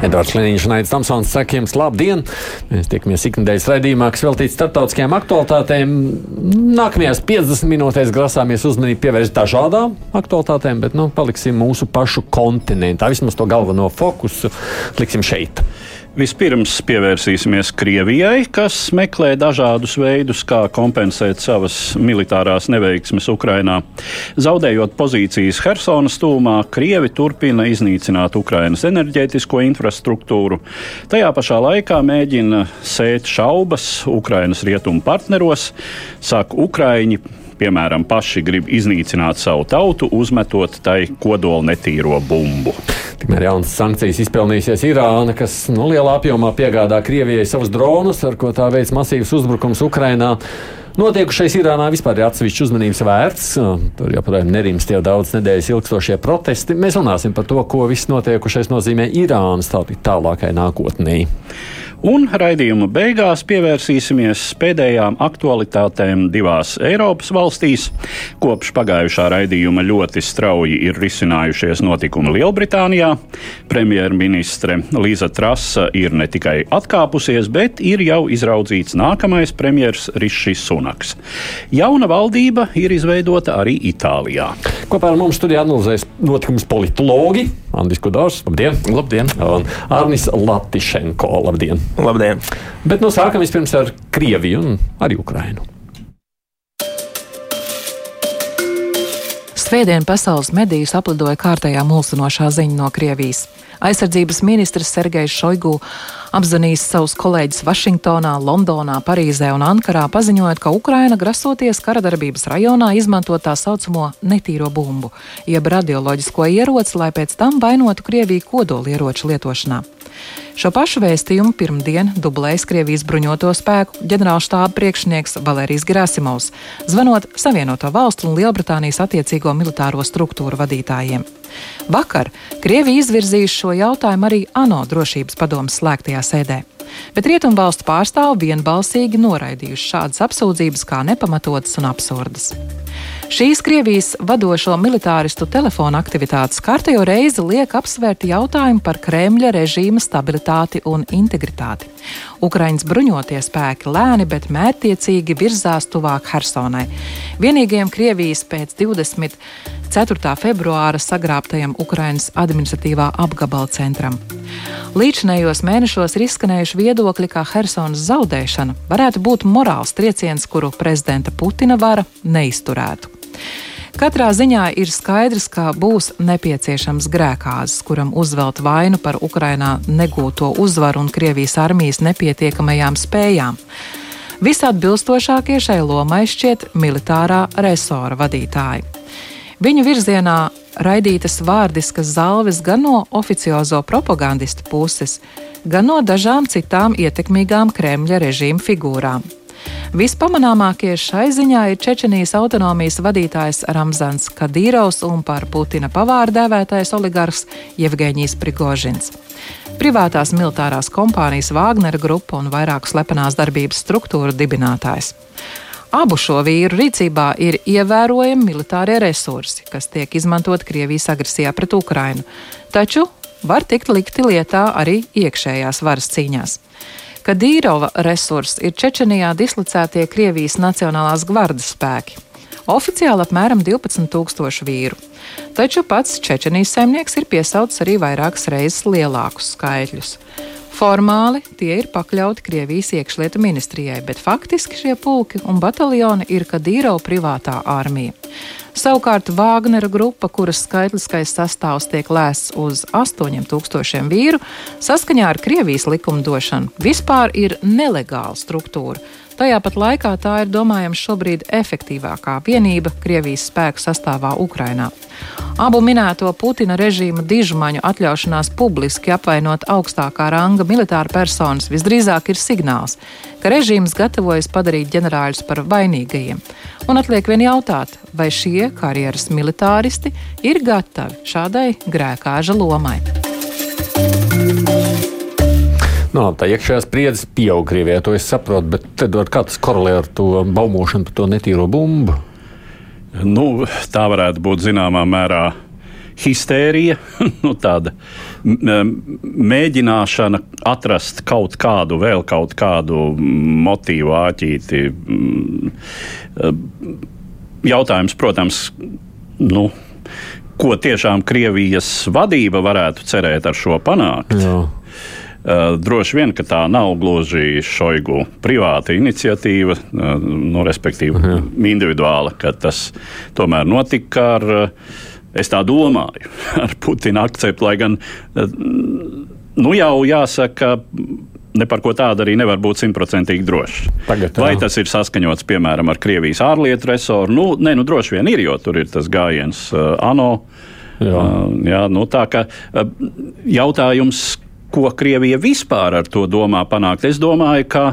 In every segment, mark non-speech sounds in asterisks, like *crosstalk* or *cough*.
Edvards Liniņš un Aits Tamsons saka jums labdien! Mēs tiekamies ikdienas raidījumā, kas veltīts starptautiskajām aktualitātēm. Nākamajās 50 minūtēs grasāmies uzmanību pievērst dažādām aktualitātēm, bet nu, paliksim mūsu pašu kontinentā. Vismaz to galveno fokusu liksim šeit. Vispirms pievērsīsimies Krievijai, kas meklē dažādus veidus, kā kompensēt savas militārās neveiksmes Ukrainā. Zaudējot pozīcijas Helsonas tūmā, Krievi turpina iznīcināt Ukrainas enerģētisko infrastruktūru. Tajā pašā laikā mēģina sēt šaubas Ukrainas rietumu partneros, saka Ukraiņi piemēram, paši grib iznīcināt savu tautu, uzmetot tai kodola netīro bumbu. Tikmēr jaunas sankcijas izpelnīsies Irāna, kas nu, lielā apjomā piegādā Krievijai savus dronus, ar ko tā veids masīvs uzbrukums Ukrainā. Notiekušais Irānā vispār ir atsevišķs uzmanības vērts. Tur joprojām nerimst jau daudz nedēļas ilgstošie protesti. Mēs runāsim par to, ko viss notiekušais nozīmē Irānas tālākai nākotnē. Un raidījuma beigās pievērsīsimies pēdējām aktualitātēm divās Eiropas valstīs. Kopš pagājušā raidījuma ļoti strauji ir risinājušies notikumi Lielbritānijā. Premjerministre Līza Trasa ir ne tikai atkāpusies, bet ir jau izraudzīts nākamais premjers Rišs Sunaks. Jauna valdība ir izveidota arī Itālijā. Kopā ar mums studijā analizēs notikumus politologi Andris Kudors, labdien! labdien. Un Arnis Latišenko, labdien! Labdien! Bet nu sākam vispirms ar Krieviju un arī Ukrainu. Svētdien pasaules medijus aplidoja kārtējā mulsinošā ziņa no Krievijas. Aizsardzības ministrs Sergejs Šoigu apzvanījis savus kolēģus Vašingtonā, Londonā, Parīzē un Ankarā, paziņojot, ka Ukraina grasoties karadarbības rajonā izmantot tā saucamo netīro bumbu, jeb radioloģisko ieroci, lai pēc tam vainotu Krieviju kodolieroču lietošanā. Šo pašu vēstījumu pirmdien dublējas Krievijas bruņoto spēku ģenerālštāba priekšnieks Valērijas Gerasimovs, zvanot Savienoto valstu un Lielbritānijas attiecīgo militāro struktūru vadītājiem. Vakar Krievija izvirzījusi šo jautājumu arī ANO drošības padomas slēgtajā sēdē. Bet rietumvalstu pārstāvi vienbalsīgi noraidījuši šādas apsūdzības kā nepamatotas un absurdas. Šīs Krievijas vadošo militāristu telefona aktivitātes kārtējo reizi liek apsvērt jautājumu par Kremļa režīma stabilitāti un integritāti. Ukraiņas bruņotie spēki lēni, bet mērķiecīgi virzās tuvāk Hersonai, vienīgajam Krievijas pēc 24. februāra sagrābtajam Ukraiņas administratīvā apgabala centram. Līdzinējos mēnešos ir izskanējuši viedokļi, ka Helsonas zaudēšana varētu būt morāls trieciens, kuru prezidenta Putina vara neizturētu. Katrā ziņā ir skaidrs, ka būs nepieciešams grēkāzes, kuram uzvelt vainu par Ukrainā negūto uzvaru un Krievijas armijas nepietiekamajām spējām. Visatbilstošākie šai lomai šķiet militārā resora vadītāji. Viņu virzienā raidītas vārdiskas zalves gan no oficiozo propagandistu puses, gan no dažām citām ietekmīgām Kremļa režīma figūrām. Vispamanāmākie šai ziņā ir Čečenijas autonomijas vadītājs Ramzans Kadīrovs un par Putina pavāru dēvētais oligarhs Jevgeņijs Prigožins. Privātās militārās kompānijas Wagner grupa un vairāku slepenās darbības struktūru dibinātājs. Abu šo vīru rīcībā ir ievērojami militārie resursi, kas tiek izmantot Krievijas agresijā pret Ukrainu, taču var tikt likti lietā arī iekšējās varas cīņās. Kadīrova resursi ir Čečenijā dislocētie Krievijas Nacionālās gvardas spēki. Oficiāli apmēram 12,000 vīru. Taču pats Čečenijas saimnieks ir piesaucis arī vairākas reizes lielākus skaitļus. Formāli tie ir pakļauti Krievijas iekšlietu ministrijai, bet faktiski šie pulki un bataljoni ir Kadīrova privātā armija. Savukārt Vāgnera grupa, kuras skaitliskais sastāvs tiek lēsts uz 8000 vīru, saskaņā ar Krievijas likumdošanu vispār ir nelegāla struktūra. Tajā pat laikā tā ir domājams šobrīd efektīvākā vienība Krievijas spēku sastāvā Ukrainā. Abu minēto Putina režīma dižmaņu atļaušanās publiski apvainot augstākā ranga militāra personas visdrīzāk ir signāls, ka režīms gatavojas padarīt ģenerāļus par vainīgajiem Un atliek vien jautāt, vai šie karjeras militāristi ir gatavi šādai grēkāža lomai. Nu, labi, tā iekšējā spriedzes pieaug Krievijā, to es saprotu, bet tad, kā tas korelē ar to baumošanu par to netīro bumbu? Nu, tā varētu būt zināmā mērā histērija, *laughs* nu, tāda mēģināšana atrast kaut kādu, vēl kaut kādu motīvu āķīti. Jautājums, protams, nu, ko tiešām Krievijas vadība varētu cerēt ar šo panākt. Jā. Uh, droši vien, ka tā nav gluži šoigu privāta iniciatīva, uh, nu, respektīvi uh -huh. individuāla, ka tas tomēr notika ar, uh, es tā domāju, *laughs* ar Putina akceptu, lai gan, nu jau jāsaka, ne par ko tādu arī nevar būt simtprocentīgi drošs. Tagad, Vai tas ir saskaņots, piemēram, ar Krievijas ārlietu resoru? Nu, nē, nu droši vien ir, jo tur ir tas gājiens uh, ANO. Jā. Uh, jā, nu, tā kā uh, jautājums, ko Krievija vispār ar to domā panākt. Es domāju, ka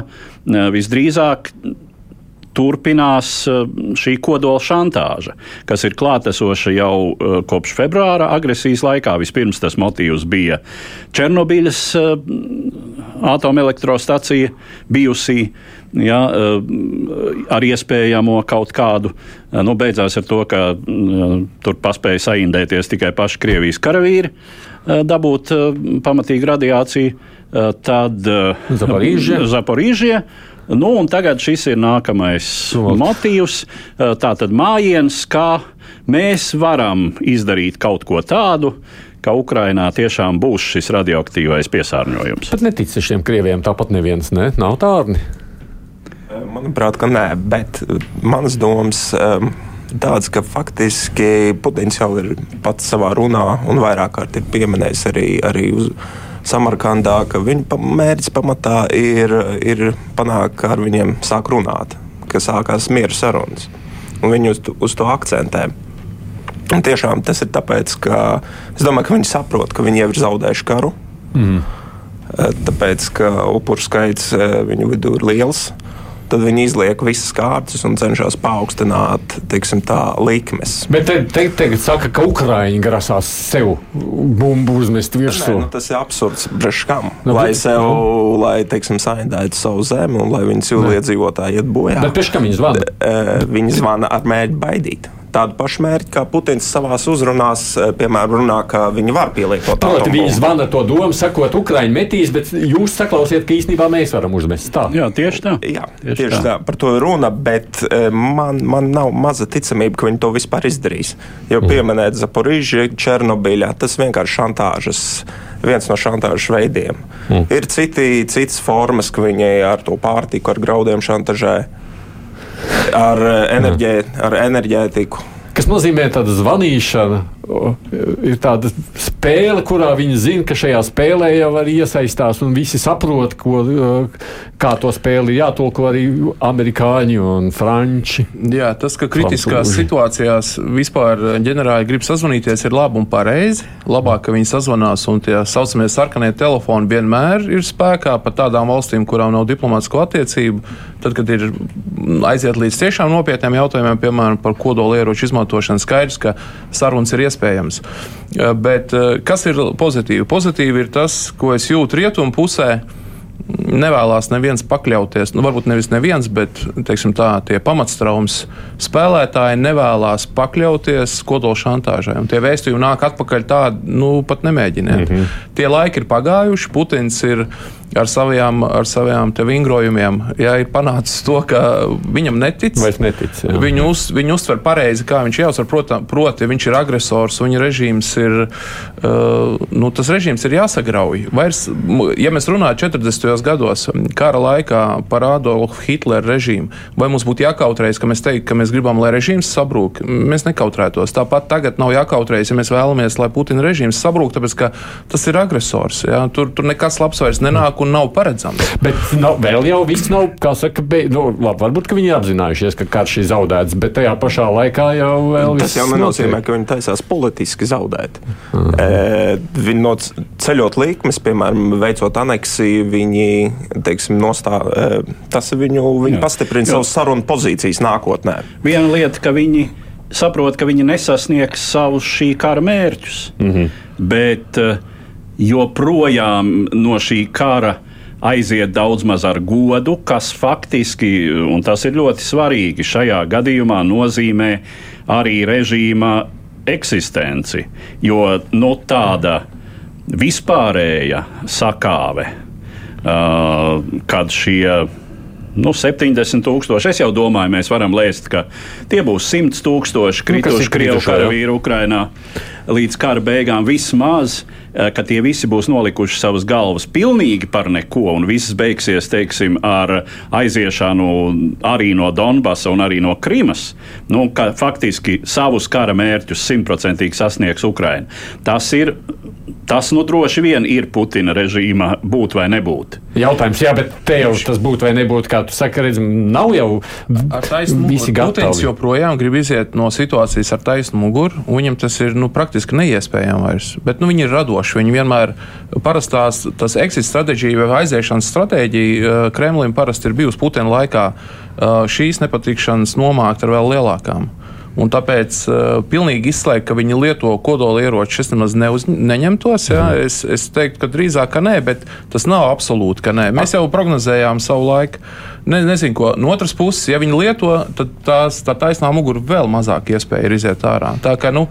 visdrīzāk turpinās šī kodola šantāža, kas ir klātesoša jau kopš februāra agresijas laikā. Vispirms tas motīvs bija Černobiļas atomelektrostacija bijusī. Ja, ar iespējamo kaut kādu, nu, beidzās ar to, ka tur paspēja saindēties tikai paši Krievijas karavīri. Eh, dabūt eh, pamatīgu radiāciju, eh, tad Zaporīžie. Nu, tagad šis ir nākamais no. motīvs. Tā tad mājiens, kā mēs varam izdarīt kaut ko tādu, ka Ukrainā tiešām būs šis radioaktīvais piesārņojums. Pat neticu šiem krieviem, tāpat neviens ne? nav tārni. Manuprāt, ka nē, bet manas domas. Um, tāds, ka faktiski Putins jau ir pats savā runā un vairāk kārt ir pieminējis arī, arī uz Samarkandā, ka viņa mērķis pamatā ir, ir panākt, ka ar viņiem sāk runāt, ka sākās miera sarunas. Un viņi uz, uz to akcentē. Un tiešām tas ir tāpēc, ka es domāju, ka viņi saprot, ka viņi jau ir zaudējuši karu. Mm. Tāpēc, ka upuru skaits eh, viņu vidū ir liels. Uh, tad viņi izliek visas kārtas un cenšas paaugstināt teiksim, tā, likmes. Bet te, te, tagad saka, ka Ukrāņi grasās sev bumbu uzmest virsū. Nē, nu, tas ir absurds. Breškam, nu, lai bet, sev, nu. lai teiksim, saindētu savu zemi un lai viņu cilvēdzīvotāji iet bojā. Bet pēc kam viņi zvana? Viņi zvana ar mērķi baidīt tādu pašu mērķi, kā Putins savā uzrunās, eh, piemēram, runā, ka viņi var pielietot. Proti, viņi zvana to domu, sakot, Ukraiņi metīs, bet jūs saklausiet, ka īstenībā mēs varam uzmest. Tā. Jā, tieši tā. Jā, tieši, tieši tā. tā. Par to runa, bet eh, man, man nav maza ticamība, ka viņi to vispār izdarīs. Jo mm. pieminēt Zaporīžu, Černobiļā, tas vienkārši šantāžas viens no šantāžas veidiem. Mm. Ir citi, citas formas, ka viņi ar to pārtiku, ar graudiem šantažē ar, enerģē, ar enerģētiku. Kas nozīmē tāda zvanīšana, ir tāda spēle, kurā viņi zina, ka šajā spēlē jau var iesaistās, un visi saprot, ko, kā to spēli jātulko arī amerikāņi un franči. Jā, tas, ka kritiskās Francūži. situācijās vispār ģenerāli grib sazvanīties, ir labi un pareizi. Labāk, ka viņi sazvanās, un tie saucamie sarkanie telefoni vienmēr ir spēkā pat tādām valstīm, kurām nav diplomātsko attiecību. Tad, kad ir aiziet līdz tiešām nopietniem jautājumiem, piemēram, par kodolieroču izmantošanu, skaidrs, ka sarunas ir iespējamas iespējams. Bet eh, kas ir pozitīvi? Pozitīvi ir tas, ko es jūtu rietumu pusē nevēlas neviens pakļauties, nu, varbūt nevis neviens, bet teiksim, tā, tie pamatstraums spēlētāji nevēlas pakļauties kodolšantāžai. Tie vēstījumi nāk atpakaļ tādi, nu, pat nemēģiniet. Mm -hmm. Tie laiki ir pagājuši, Putins ir ar saviem, ar saviem vingrojumiem, ja ir panācis to, ka viņam netic, netic jā. viņu, uz, viņu uztver pareizi, kā viņš jāuztver. Proti, proti, viņš ir agresors, viņa režīms ir, uh, nu, tas režīms ir jāsagrauj. Vairs, ja mēs runājam 40. gados, kara laikā par Adolfu Hitleru režīmu, vai mums būtu jākautrējas, ka mēs teiktu, ka mēs gribam, lai režīms sabrūk? Mēs nekautrētos. Tāpat tagad nav jākautrējas, ja mēs vēlamies, lai Putina režīms sabrūk, tāpēc ka tas ir agresors. Ja? Tur, tur nekas labs vairs nenāk nāk un nav paredzams. Bet nav, vēl jau viss nav, kā saka, be, nu, labi, varbūt viņi ir apzinājušies, ka karš ir zaudēts, bet tajā pašā laikā jau vēl Tas jau nenozīmē, ka viņi taisās politiski zaudēt. Mm. E, viņi no ceļot likmes, piemēram, veicot aneksiju, viņi, teiksim, nostā, e, tas viņu, viņi Jā. pastiprina savas sarunu pozīcijas nākotnē. Viena lieta, ka viņi saprot, ka viņi nesasniegs savus šī kara mērķus, mm -hmm. bet uh, joprojām no šī kara aiziet daudz maz ar godu, kas faktiski, un tas ir ļoti svarīgi, šajā gadījumā nozīmē arī režīma eksistenci. Jo nu, tāda vispārēja sakāve, uh, kad šie nu, 70 tūkstoši. Es jau domāju, mēs varam lēst, ka tie būs 100 tūkstoši nu, krituši Krievu karavīru Ukrainā līdz kara beigām vismaz, eh, ka tie visi būs nolikuši savas galvas pilnīgi par neko, un viss beigsies, teiksim, ar aiziešanu arī no Donbasa un arī no Krimas, nu, ka faktiski savus kara mērķus simtprocentīgi sasniegs Ukraina. Tas ir Tas nu droši vien ir Putina režīma būt vai nebūt. Jautājums, jā, bet te jau tas būtu vai nebūtu, kā tu saki, redz, nav jau visi gatavi. Putins joprojām grib iziet no situācijas ar taisnu muguru, un viņam tas ir nu, praktiski neiespējami vairs. Bet nu, viņi ir radoši, viņi vienmēr parastās, exit stratēģija vai aiziešanas stratēģija eh, Kremlim parasti ir bijusi Putina laikā eh, šīs nepatikšanas nomākt ar vēl lielākām. Un tāpēc uh, pilnīgi izslēgt, ka viņi lieto kodolieročus, es nemaz neuz, neņemtos. Ja? Mm. Es, es teiktu, ka drīzāk ka nē, bet tas nav absolūti, ka nē. Mēs jau prognozējām savu laiku. Ne, nezinu, ko. No otras puses, ja viņi lieto, tad tās, tā taisnā mugura vēl mazāk iespēja ir iziet ārā. Tā kā nu,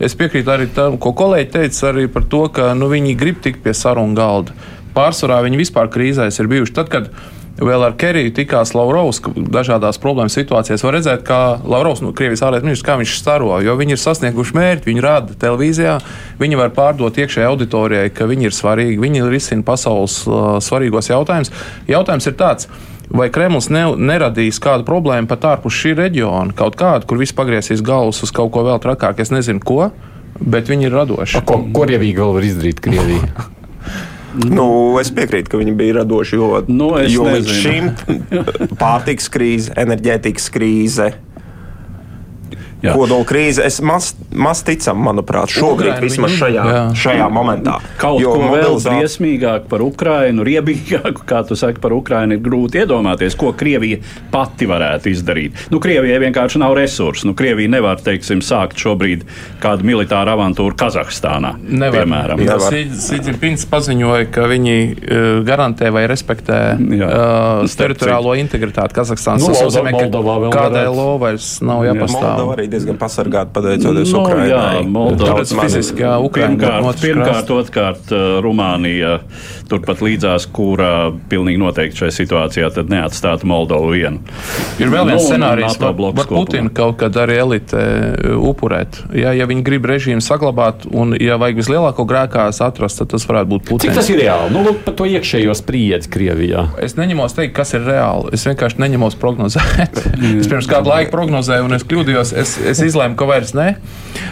es piekrītu arī tam, ko kolēģi teica arī par to, ka nu, viņi grib tikt pie sarunu galda. Pārsvarā viņi vispār krīzēs ir bijuši tad, kad viņi Vēl ar Keriju tikās Lavrovs dažādās problēmas situācijās. Var redzēt, kā Lavrovs, nu, Krievijas ārlietu ministrs, kā viņš staro, jo viņi ir sasnieguši mērķi, viņi rāda televīzijā, viņi var pārdot iekšējai auditorijai, ka viņi ir svarīgi, viņi risina pasaules uh, svarīgos jautājumus. Jautājums ir tāds. Vai Kremlis ne, neradīs kādu problēmu pat ārpus šī reģiona, kaut kādu, kur viss pagriezīs galvas uz kaut ko vēl trakāku, es nezinu, ko, bet viņi ir radoši. A, ko Krievija vēl var izdarīt Krievijā? *laughs* Nu, es piekrītu, ka viņi bija radoši, jo, nu, jo līdz šim *laughs* pārtiks krīze, enerģētikas krīze, kodola krīze. Es maz, maz ticam, manuprāt, šobrīd Ukraina, vismaz šajā, jā. šajā momentā. Kaut jo ko mobilizāt... vēl briesmīgāk par Ukrainu, riebīgāku, kā tu saki, par Ukrainu ir grūti iedomāties, ko Krievija pati varētu izdarīt. Nu, Krievijai vienkārši nav resursu. Nu, Krievija nevar, teiksim, sākt šobrīd kādu militāru avantūru Kazahstānā. Nevar. Piemēram. Sīdzīpins paziņoja, ka viņi uh, garantē vai respektē uh, teritoriālo integritāti Kazahstānas. Nu, tas nozīmē, ka KDLO vairs nav jāpastāv diezgan pasargāti pateicoties no, Ukraiņai. Jā, Moldovas fiziski, jā, Ukraiņa. Pirmkārt, pirmkārt, otrkārt, uh, Rumānija turpat līdzās, kura pilnīgi noteikti šajā situācijā neatstātu Moldovu vienu. Ir vēl viens no, scenārijs, ka var Putina kaut kad arī elite uh, upurēt. Ja, ja viņi grib režīmu saglabāt un, ja vajag vislielāko grēkās atrast, tad tas varētu būt Putins. Cik tas ir reāli? Nu, lūk, par to iekšējo spriedzi Krievijā. Es neņemos teikt, kas ir reāli. Es vienkārši neņemos prognozēt. *laughs* es pirms kādu laiku prognozēju un es kļūdījos. Es es izlēmu, ka vairs ne.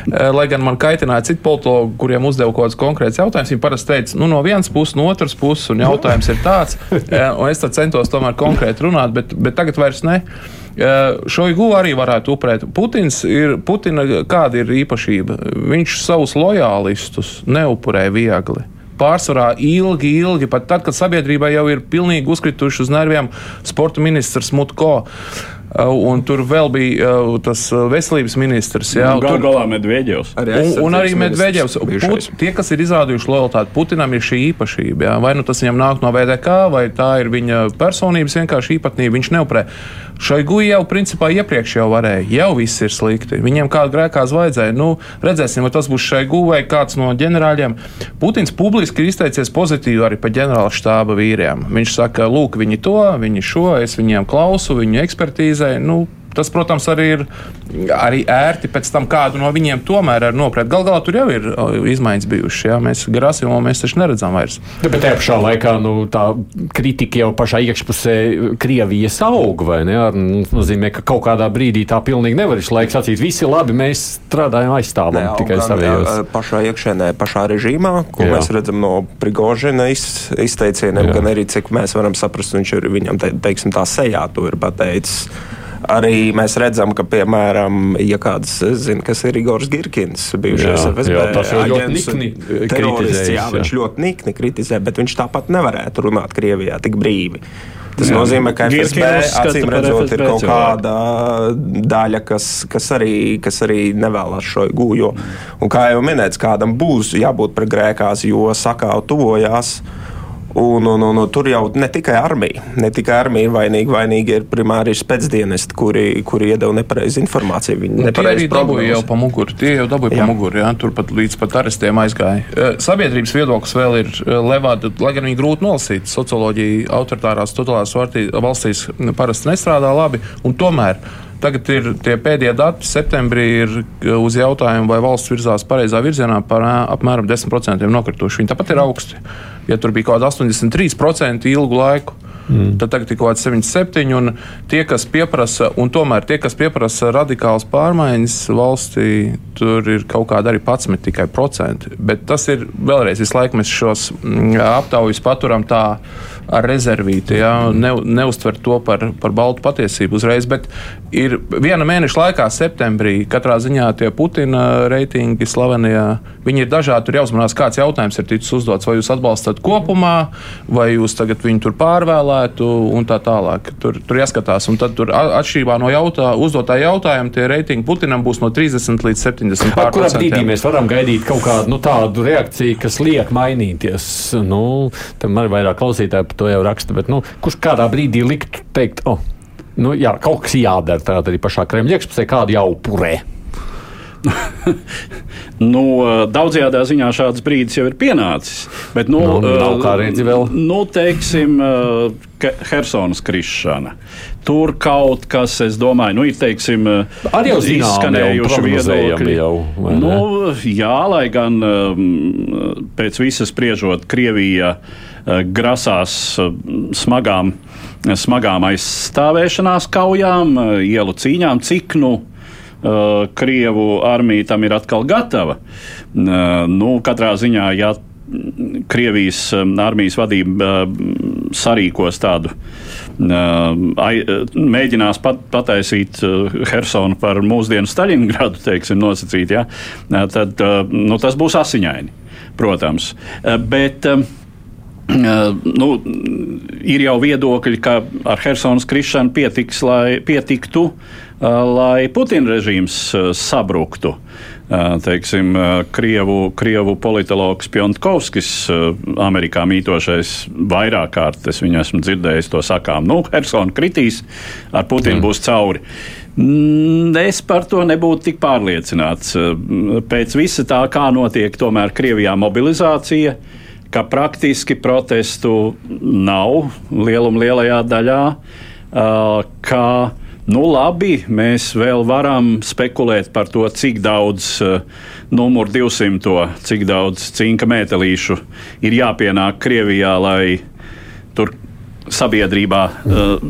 Eh, lai gan man kaitināja citi politologi, kuriem uzdeva kaut kāds konkrēts jautājums, viņi parasti teica, nu, no vienas puses, no otras puses, un jautājums ir tāds, eh, un es centos tomēr konkrēti runāt, bet, bet tagad vairs ne. Eh, Šoigu arī varētu upurēt. Putins ir, Putina kāda ir īpašība? Viņš savus lojālistus neupurē viegli pārsvarā ilgi, ilgi, pat tad, kad sabiedrībai jau ir pilnīgi uzkrituši uz nerviem sporta ministrs Mutko. Uh, un tur vēl bija uh, tas uh, veselības ministrs. Jā, nu, Galu galā Medvedevs. Un, un arī Medvedevs. Put, tie, kas ir izrādījuši lojalitāti Putinam, ir šī īpašība. Jā. Vai nu tas viņam nāk no VDK, vai tā ir viņa personības vienkārši īpatnība. Viņš neupurē. Šai guļai jau principā iepriekš jau varēja, jau viss ir slikti. Viņiem kāda grēkās vajadzēja. Nu, redzēsim, vai tas būs šai guļai vai kāds no ģenerāļiem. Putins publiski ir izteicies pozitīvi arī par ģenerāla štāba vīriem. Viņš saka, lūk, viņi to, viņi šo, es viņiem klausu, viņu ekspertīzē. Nu, Tas, protams, arī ir arī ērti pēc tam kādu no viņiem tomēr nopriekt. Galu galā tur jau ir izmaiņas bijušas. Jā. Mēs Grasījumu mēs taču neredzam vairs. Ja, bet tajā pašā laikā nu, tā kritika jau pašā iekšpusē Krievijas aug, vai ne? Ar, nu, nozīmē, ka kaut kādā brīdī tā pilnīgi nevar izslēgt sacīt, visi labi, mēs strādājam aizstāvam ne, tikai savējos. Pašā iekšēnē, pašā režīmā, ko jā. mēs redzam no Prigožina iz, izteicieniem, jā. gan arī cik mēs varam saprast, viņš ir viņam, te, teiksim, tā sejā to ir pateicis. Arī mēs redzam, ka, piemēram, ja kāds zina, kas ir Igors Girkins, bijušais FSB jā, kritizē. Jā, viņš ļoti nikni kritizē, bet viņš tāpat nevarētu runāt Krievijā tik brīvi. Tas jā. nozīmē, ka FSB acīm redzot, ir kaut kāda daļa, kas, kas, arī, kas arī nevēlas šo gūju. Un kā jau minēts, kādam būs jābūt pret grēkās, jo sakāv tuvojās. Un, un, un, un tur jau ne tikai armija, ne tikai armija ir vainīga, vainīgi ir primāri spēcdienesti, kuri, kuri iedeva nepareizu informāciju. Viņi nu, arī dabūja jau pa muguru, tie jau dabūja pa muguru, jā, tur pat līdz pat arestiem aizgāja. Sabiedrības viedoklis vēl ir levāda, lai gan viņi grūti nolasīt, socioloģija autoritārās totālās valstīs parasti nestrādā labi, un tomēr Tagad ir tie pēdējie dati. Septembrī ir uz jautājumu, vai valsts virzās pareizā virzienā, par apmēram 10% nokrituši. Viņi tāpat ir augsti ja tur bija kaut kāda 83% ilgu laiku. Mm. Tad tagad ir kaut kāds 77, un tie, kas pieprasa, un tomēr tie, kas pieprasa radikālas pārmaiņas valstī, tur ir kaut kāda arī 11 tikai procenti. Bet tas ir vēlreiz visu laiku mēs šos mm, aptaujas paturam tā ar rezervīti, ja, ne, neuztver to par, par baltu patiesību uzreiz. Bet ir viena mēneša laikā, septembrī, katrā ziņā tie Putina reitingi slavenie, viņi ir dažādi. Tur jāuzmanās, kāds jautājums ir ticis uzdots. Vai jūs atbalstat kopumā, vai jūs tagad viņu tur pārvēlētu un tā tālāk. Tur, tur jāskatās. Un tad tur atšķirībā no jautā, uzdotā jautājuma tie reitingi Putinam būs no 30 līdz 70. Ar kurā brīdī mēs varam gaidīt kaut kādu nu, tādu reakciju, kas liek mainīties? Nu, tam arī vairāk klausītāji to jau raksta. Bet, nu, kurš kādā brīdī liktu teikt, oh, nu, jā, kaut kas jādara tādā arī pašā Kremļa iekšpusē, kādu jau upurē? *laughs* nu, daudzajā ziņā šāds brīdis jau ir pienācis. Bet, nu, nu, nav kā redzi vēl. Nu, teiksim, Helsonas krišana. Tur kaut kas, es domāju, nu, ir teiksim, arī izskanējuši viedokļi. Jau, nu, jā, lai gan pēc visas spriežot, Krievija grasās smagām, smagām aizstāvēšanās kaujām, ielu cīņām, cik nu Krievu armija tam ir atkal gatava. Nu, katrā ziņā, ja Krievijas armijas vadība sarīkos tādu, mēģinās pat, pataisīt Hersonu par mūsdienu Staļingradu, teiksim, nosacīt, ja, tad nu, tas būs asiņaini, protams. Bet, nu, ir jau viedokļi, ka ar Helsinas krišanu pietiks, lai pietiktu, lai Putina režīms sabruktu. Teiksim, Krievu, Krievu politologs Pjontkovskis, Amerikā mītošais, vairāk kārt es viņu esmu dzirdējis to sakām. Nu, Helsona kritīs, ar Putinu mm. būs cauri. Es par to nebūtu tik pārliecināts. Pēc visa tā, kā notiek tomēr Krievijā mobilizācija, uh, ka praktiski protestu nav lieluma lielajā daļā, ka nu labi, mēs vēl varam spekulēt par to, cik daudz numuru 200, cik daudz cinka mētelīšu ir jāpienāk Krievijā, lai tur sabiedrībā uh,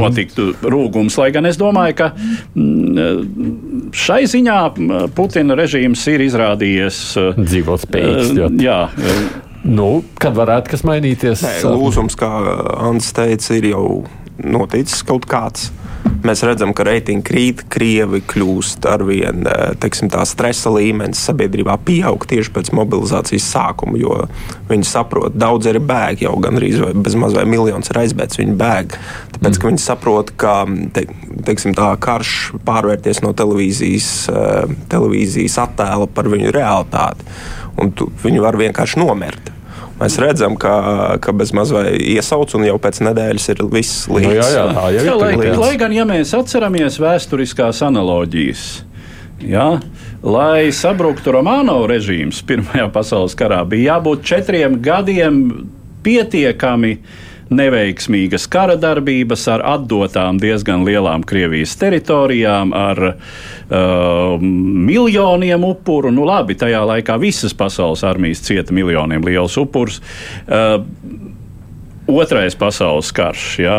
notiktu rūgums. Lai gan es domāju, ka mm, šai ziņā Putina režīms ir izrādījies uh, dzīvot spējīgs. Uh, jā, Nu, kad varētu kas mainīties? Nē, lūzums, kā Ants teica, ir jau noticis kaut kāds. Mēs redzam, ka reitingi krīt, krievi kļūst ar vien teiksim, tā stresa līmenis sabiedrībā pieaug tieši pēc mobilizācijas sākuma, jo viņi saprot, daudz arī bēg jau gan arī bez mazliet miljons ir aizbēgts, viņi bēg. Tāpēc, mm. ka viņi saprot, ka te, teiksim, tā karš pārvērties no televīzijas, televīzijas attēla par viņu realitāti un tu, viņi var vienkārši nomirt. Mēs redzam, ka, ka bez mazliet iesauc, un jau pēc nedēļas ir viss līdzīgs. Nu, jā, jā, tā jau ir. Lai, līdz. lai gan, ja mēs atceramies vēsturiskās analoģijas, jā, lai sabruktu Romāno režīms Pirmajā pasaules karā, bija jābūt četriem gadiem pietiekami neveiksmīgas kara darbības ar atdotām diezgan lielām Krievijas teritorijām, ar uh, miljoniem upuru. Nu, labi, tajā laikā visas pasaules armijas cieta miljoniem liels upurs. Uh, Otrais pasaules karš. Jā.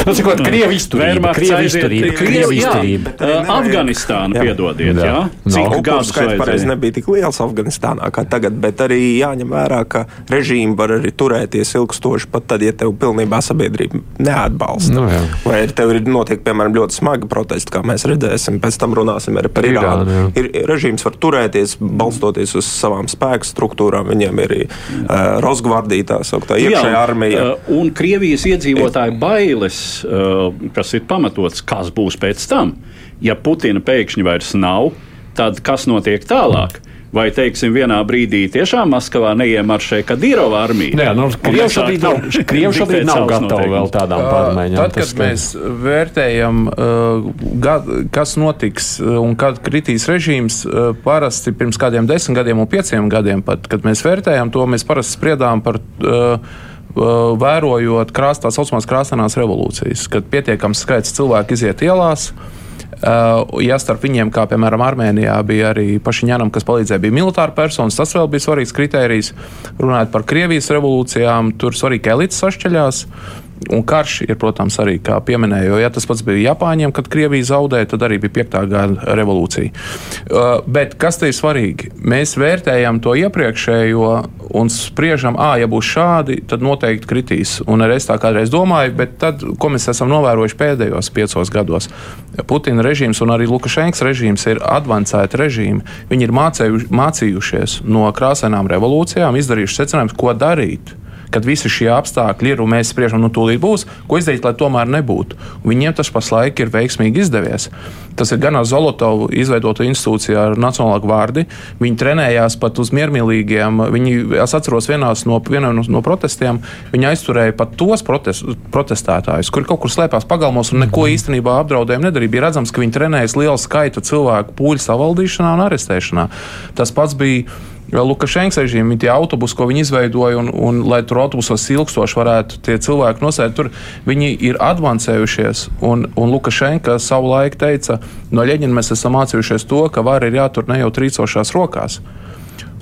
Tas ir kaut kāda krievi izturība. Krievi izturība. Krievi izturība. Afganistāna, piedodiet, jā. jā. Cik no, gadu skaits pareizi nebija tik liels Afganistānā kā tagad, bet arī jāņem vērā, ka režīmi var arī turēties ilgstoši pat tad, ja tev pilnībā sabiedrība neatbalsta. No, jā. Vai tev ir notiek, piemēram, ļoti smagi protesti, kā mēs redzēsim, pēc tam runāsim arī par Irānu. Irānu ir, režīms var turēties, balstoties uz savām spēku struktūrām. Viņiem ir uh, Rosgvardija, tā sauktā iekšējā armija. Uh, un Krievijas iedzīvotāju bailes, uh, kas ir pamatots, kas būs pēc tam. Ja Putina pēkšņi vairs nav, tad kas notiek tālāk? Vai, teiksim, vienā brīdī tiešām Maskavā neiemaršē Kadīrova armija? Jā, nu, Krievi šobrīd nav, Krievi šobrīd nav gatavi vēl tādām pārmaiņām. Tad, kad mēs vērtējam, kas notiks un kad kritīs režīms, parasti pirms kādiem desmit gadiem un pieciem gadiem, pat, kad mēs vērtējam to, mēs parasti spriedām par uh, vērojot krāstās, tā saucamās krāsainās revolūcijas, kad pietiekams skaits cilvēku iziet ielās. Ja starp viņiem, kā piemēram Armēnijā, bija arī Pašiņānam, kas palīdzēja, bija militāra personas, tas vēl bija svarīgs kriterijs. Runājot par Krievijas revolūcijām, tur svarīgi elites sašķeļās. Un karš ir, protams, arī, kā pieminēju, jo ja tas pats bija Japāņiem, kad Krievija zaudēja, tad arī bija piektā gada revolūcija. Uh, bet kas te ir svarīgi? Mēs vērtējam to iepriekšējo un spriežam, ah, ja būs šādi, tad noteikti kritīs. Un arī es tā kādreiz domāju, bet tad, ko mēs esam novērojuši pēdējos piecos gados, Putina režīms un arī Lukašenkas režīms ir advancēti režīmi. Viņi ir mācēju, mācījušies no krāsainām revolūcijām, izdarījuši secinājumus, ko darīt kad visi šie apstākļi ir un mēs spriežam, nu, tūlīt būs, ko izdarīt, lai tomēr nebūtu. Viņiem tas pašlaik ir veiksmīgi izdevies. Tas ir gan ar Zolotovu izveidotu institūciju ar Nacionālo gvardi. Viņi trenējās pat uz miermīlīgiem. Viņi, es atceros, vienās no, vienā no protestiem viņi aizturēja pat tos protest, protestētājus, kuri kaut kur slēpās pagalmos un neko mhm. īstenībā apdraudējumu nedarīja. Bija redzams, ka viņi trenējas lielu skaitu cilvēku pūļu savaldīšanā un arestēšanā. Tas pats bija Lukašenkas režīmu, tie autobusi, ko viņi izveidoja, un, un lai tur autobusos ilgstoši varētu tie cilvēki nosēst, tur viņi ir advancējušies. Un, un Lukašenka savulaik teica, no Ļeņina mēs esam mācījušies to, ka vara ir jātur ne jau trīcošās rokās.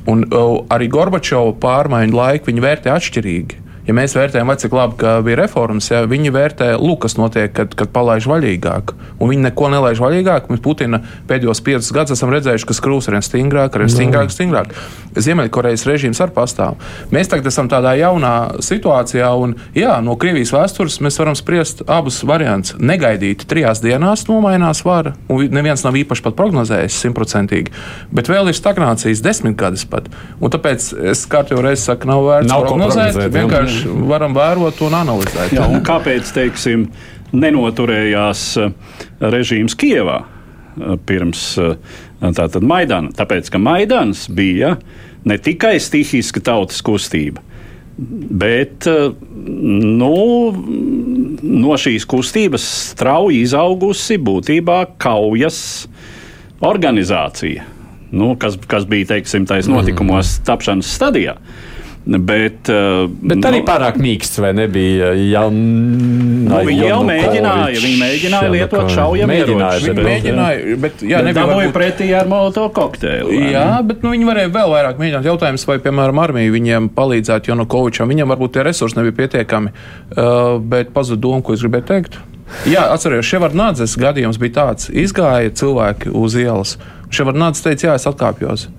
Un uh, arī Gorbačova pārmaiņu laiku viņi vērtē atšķirīgi ja mēs vērtējam, vai cik labi bija reformas, ja viņi vērtē, lūk, kas notiek, kad, kad palaiž vaļīgāk. Un viņi neko nelaiž vaļīgāk. Mēs Putina pēdējos piecus gadus esam redzējuši, ka skrūs ar vien stingrāk, ar vien stingrāk, stingrāk. Ziemeļkorejas režīms arī pastāv. Mēs tagad esam tādā jaunā situācijā, un jā, no Krievijas vēstures mēs varam spriest abus variantus. Negaidīti trijās dienās nomainās vara, un neviens nav īpaši pat prognozējis simtprocentīgi, bet vēl ir stagnācijas desmit gadus pat. Un tāpēc es kārtīgi reizes saku, nav vērts nav prognozēt. Vienkārši vienkārši varam vērot un analizēt. Jā, un kāpēc, teiksim, nenoturējās eh, režīms Kievā eh, pirms eh, tātad Maidana? Tāpēc, ka Maidans bija ne tikai stihiska tautas kustība, bet nu, no šīs kustības strauji izaugusi būtībā kaujas organizācija, nu, kas, kas bija teiksim, tais notikumos mm. tapšanas stadijā. Bet, uh, bet arī nu, pārāk mīksts, vai nebija? Jau, nu, viņi jau mēģināja, viņi mēģināja lietot šaujamieročus. Viņi mēģināja, bet jā, nebija varbūt... pretī ar molotovu kokteili. Jā, bet nu, viņi varēja vēl vairāk mēģināt. Jautājums, vai, piemēram, armija viņiem palīdzētu Janukovičam. Viņam varbūt tie resursi nebija pietiekami, uh, bet pazuda doma, ko es gribēju teikt. Jā, atcerieties, Ševardnādzes gadījums bija tāds, izgāja cilvēki uz ielas. Ševardnādzes teica, jā, es atkāpjos.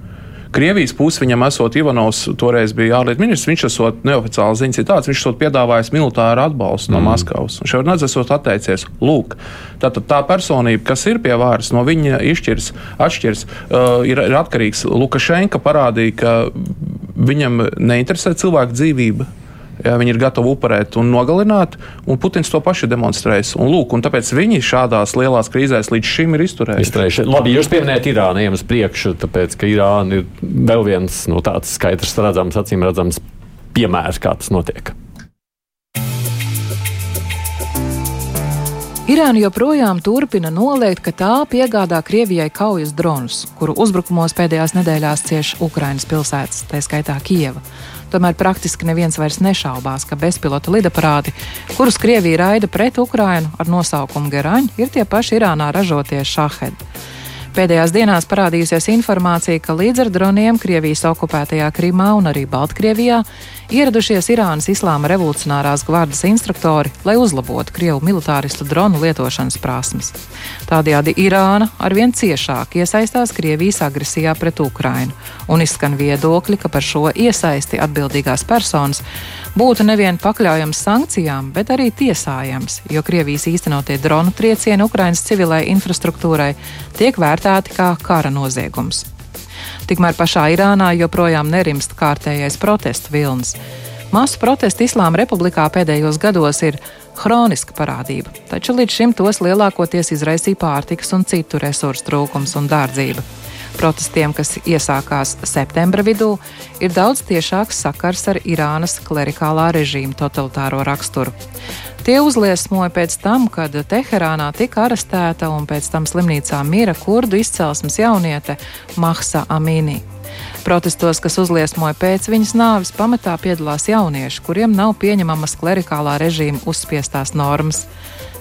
Krievijas pusi viņam esot Ivanovs, toreiz bija ārlietu ministrs, viņš esot neoficiāls ziņas ir tāds, viņš esot piedāvājis militāru atbalstu no mm. Maskavas. Un Ševardnadze esot atteicies, lūk, tātad tā personība, kas ir pie vāras, no viņa izšķirs, atšķirs, uh, ir, ir atkarīgs. Lukašenka parādīja, ka viņam neinteresē cilvēku dzīvība Ja, viņi ir gatavi upurēt un nogalināt, un Putins to pašu demonstrēs. Un, lūk, un tāpēc viņi šādās lielās krīzēs līdz šim ir izturējuši. izturējuši. Labi, jūs pieminējat Irānu uz priekšu, tāpēc ka Irāna ir vēl viens no tāds skaidrs, redzams, acīm redzams piemērs, kā tas notiek. Irāna joprojām turpina noliegt, ka tā piegādā Krievijai kaujas dronus, kuru uzbrukumos pēdējās nedēļās cieš Ukrainas pilsētas, tā skaitā Kieva. Tomēr praktiski neviens vairs nešaubās, ka bezpilota lidaparāti, kurus Krievija raida pret Ukrainu ar nosaukumu Geraņ, ir tie paši Irānā ražotie šahedi. Pēdējās dienās parādījusies informācija, ka līdz ar droniem Krievijas okupētajā Krimā un arī Baltkrievijā ieradušies Irānas Islāma revolucionārās gvardas instruktori, lai uzlabotu Krievu militāristu dronu lietošanas prasmes. Tādējādi Irāna arvien ciešāk iesaistās Krievijas agresijā pret Ukrainu, un izskan viedokļi, ka par šo iesaisti atbildīgās personas būtu nevien pakļaujams sankcijām, bet arī tiesājams, jo Krievijas īstenotie dronu triecieni Ukrainas civilai infrastruktūrai tiek vērtēti kā kara noziegums. Tikmēr pašā Irānā joprojām nerimst kārtējais protestu vilnis. Masu protestu Islāma republikā pēdējos gados ir hroniska parādība, taču līdz šim tos lielākoties izraisīja pārtikas un citu resursu trūkums un dārdzība. Protestiem, kas iesākās septembra vidū, ir daudz tiešāks sakars ar Irānas klerikālā režīma totalitāro raksturu. Tie uzliesmoja pēc tam, kad Teherānā tika arestēta un pēc tam slimnīcā mira kurdu izcelsmes jauniete Mahsa Amīnī. Protestos, kas uzliesmoja pēc viņas nāves, pamatā piedalās jaunieši, kuriem nav pieņemamas klerikālā režīma uzspiestās normas.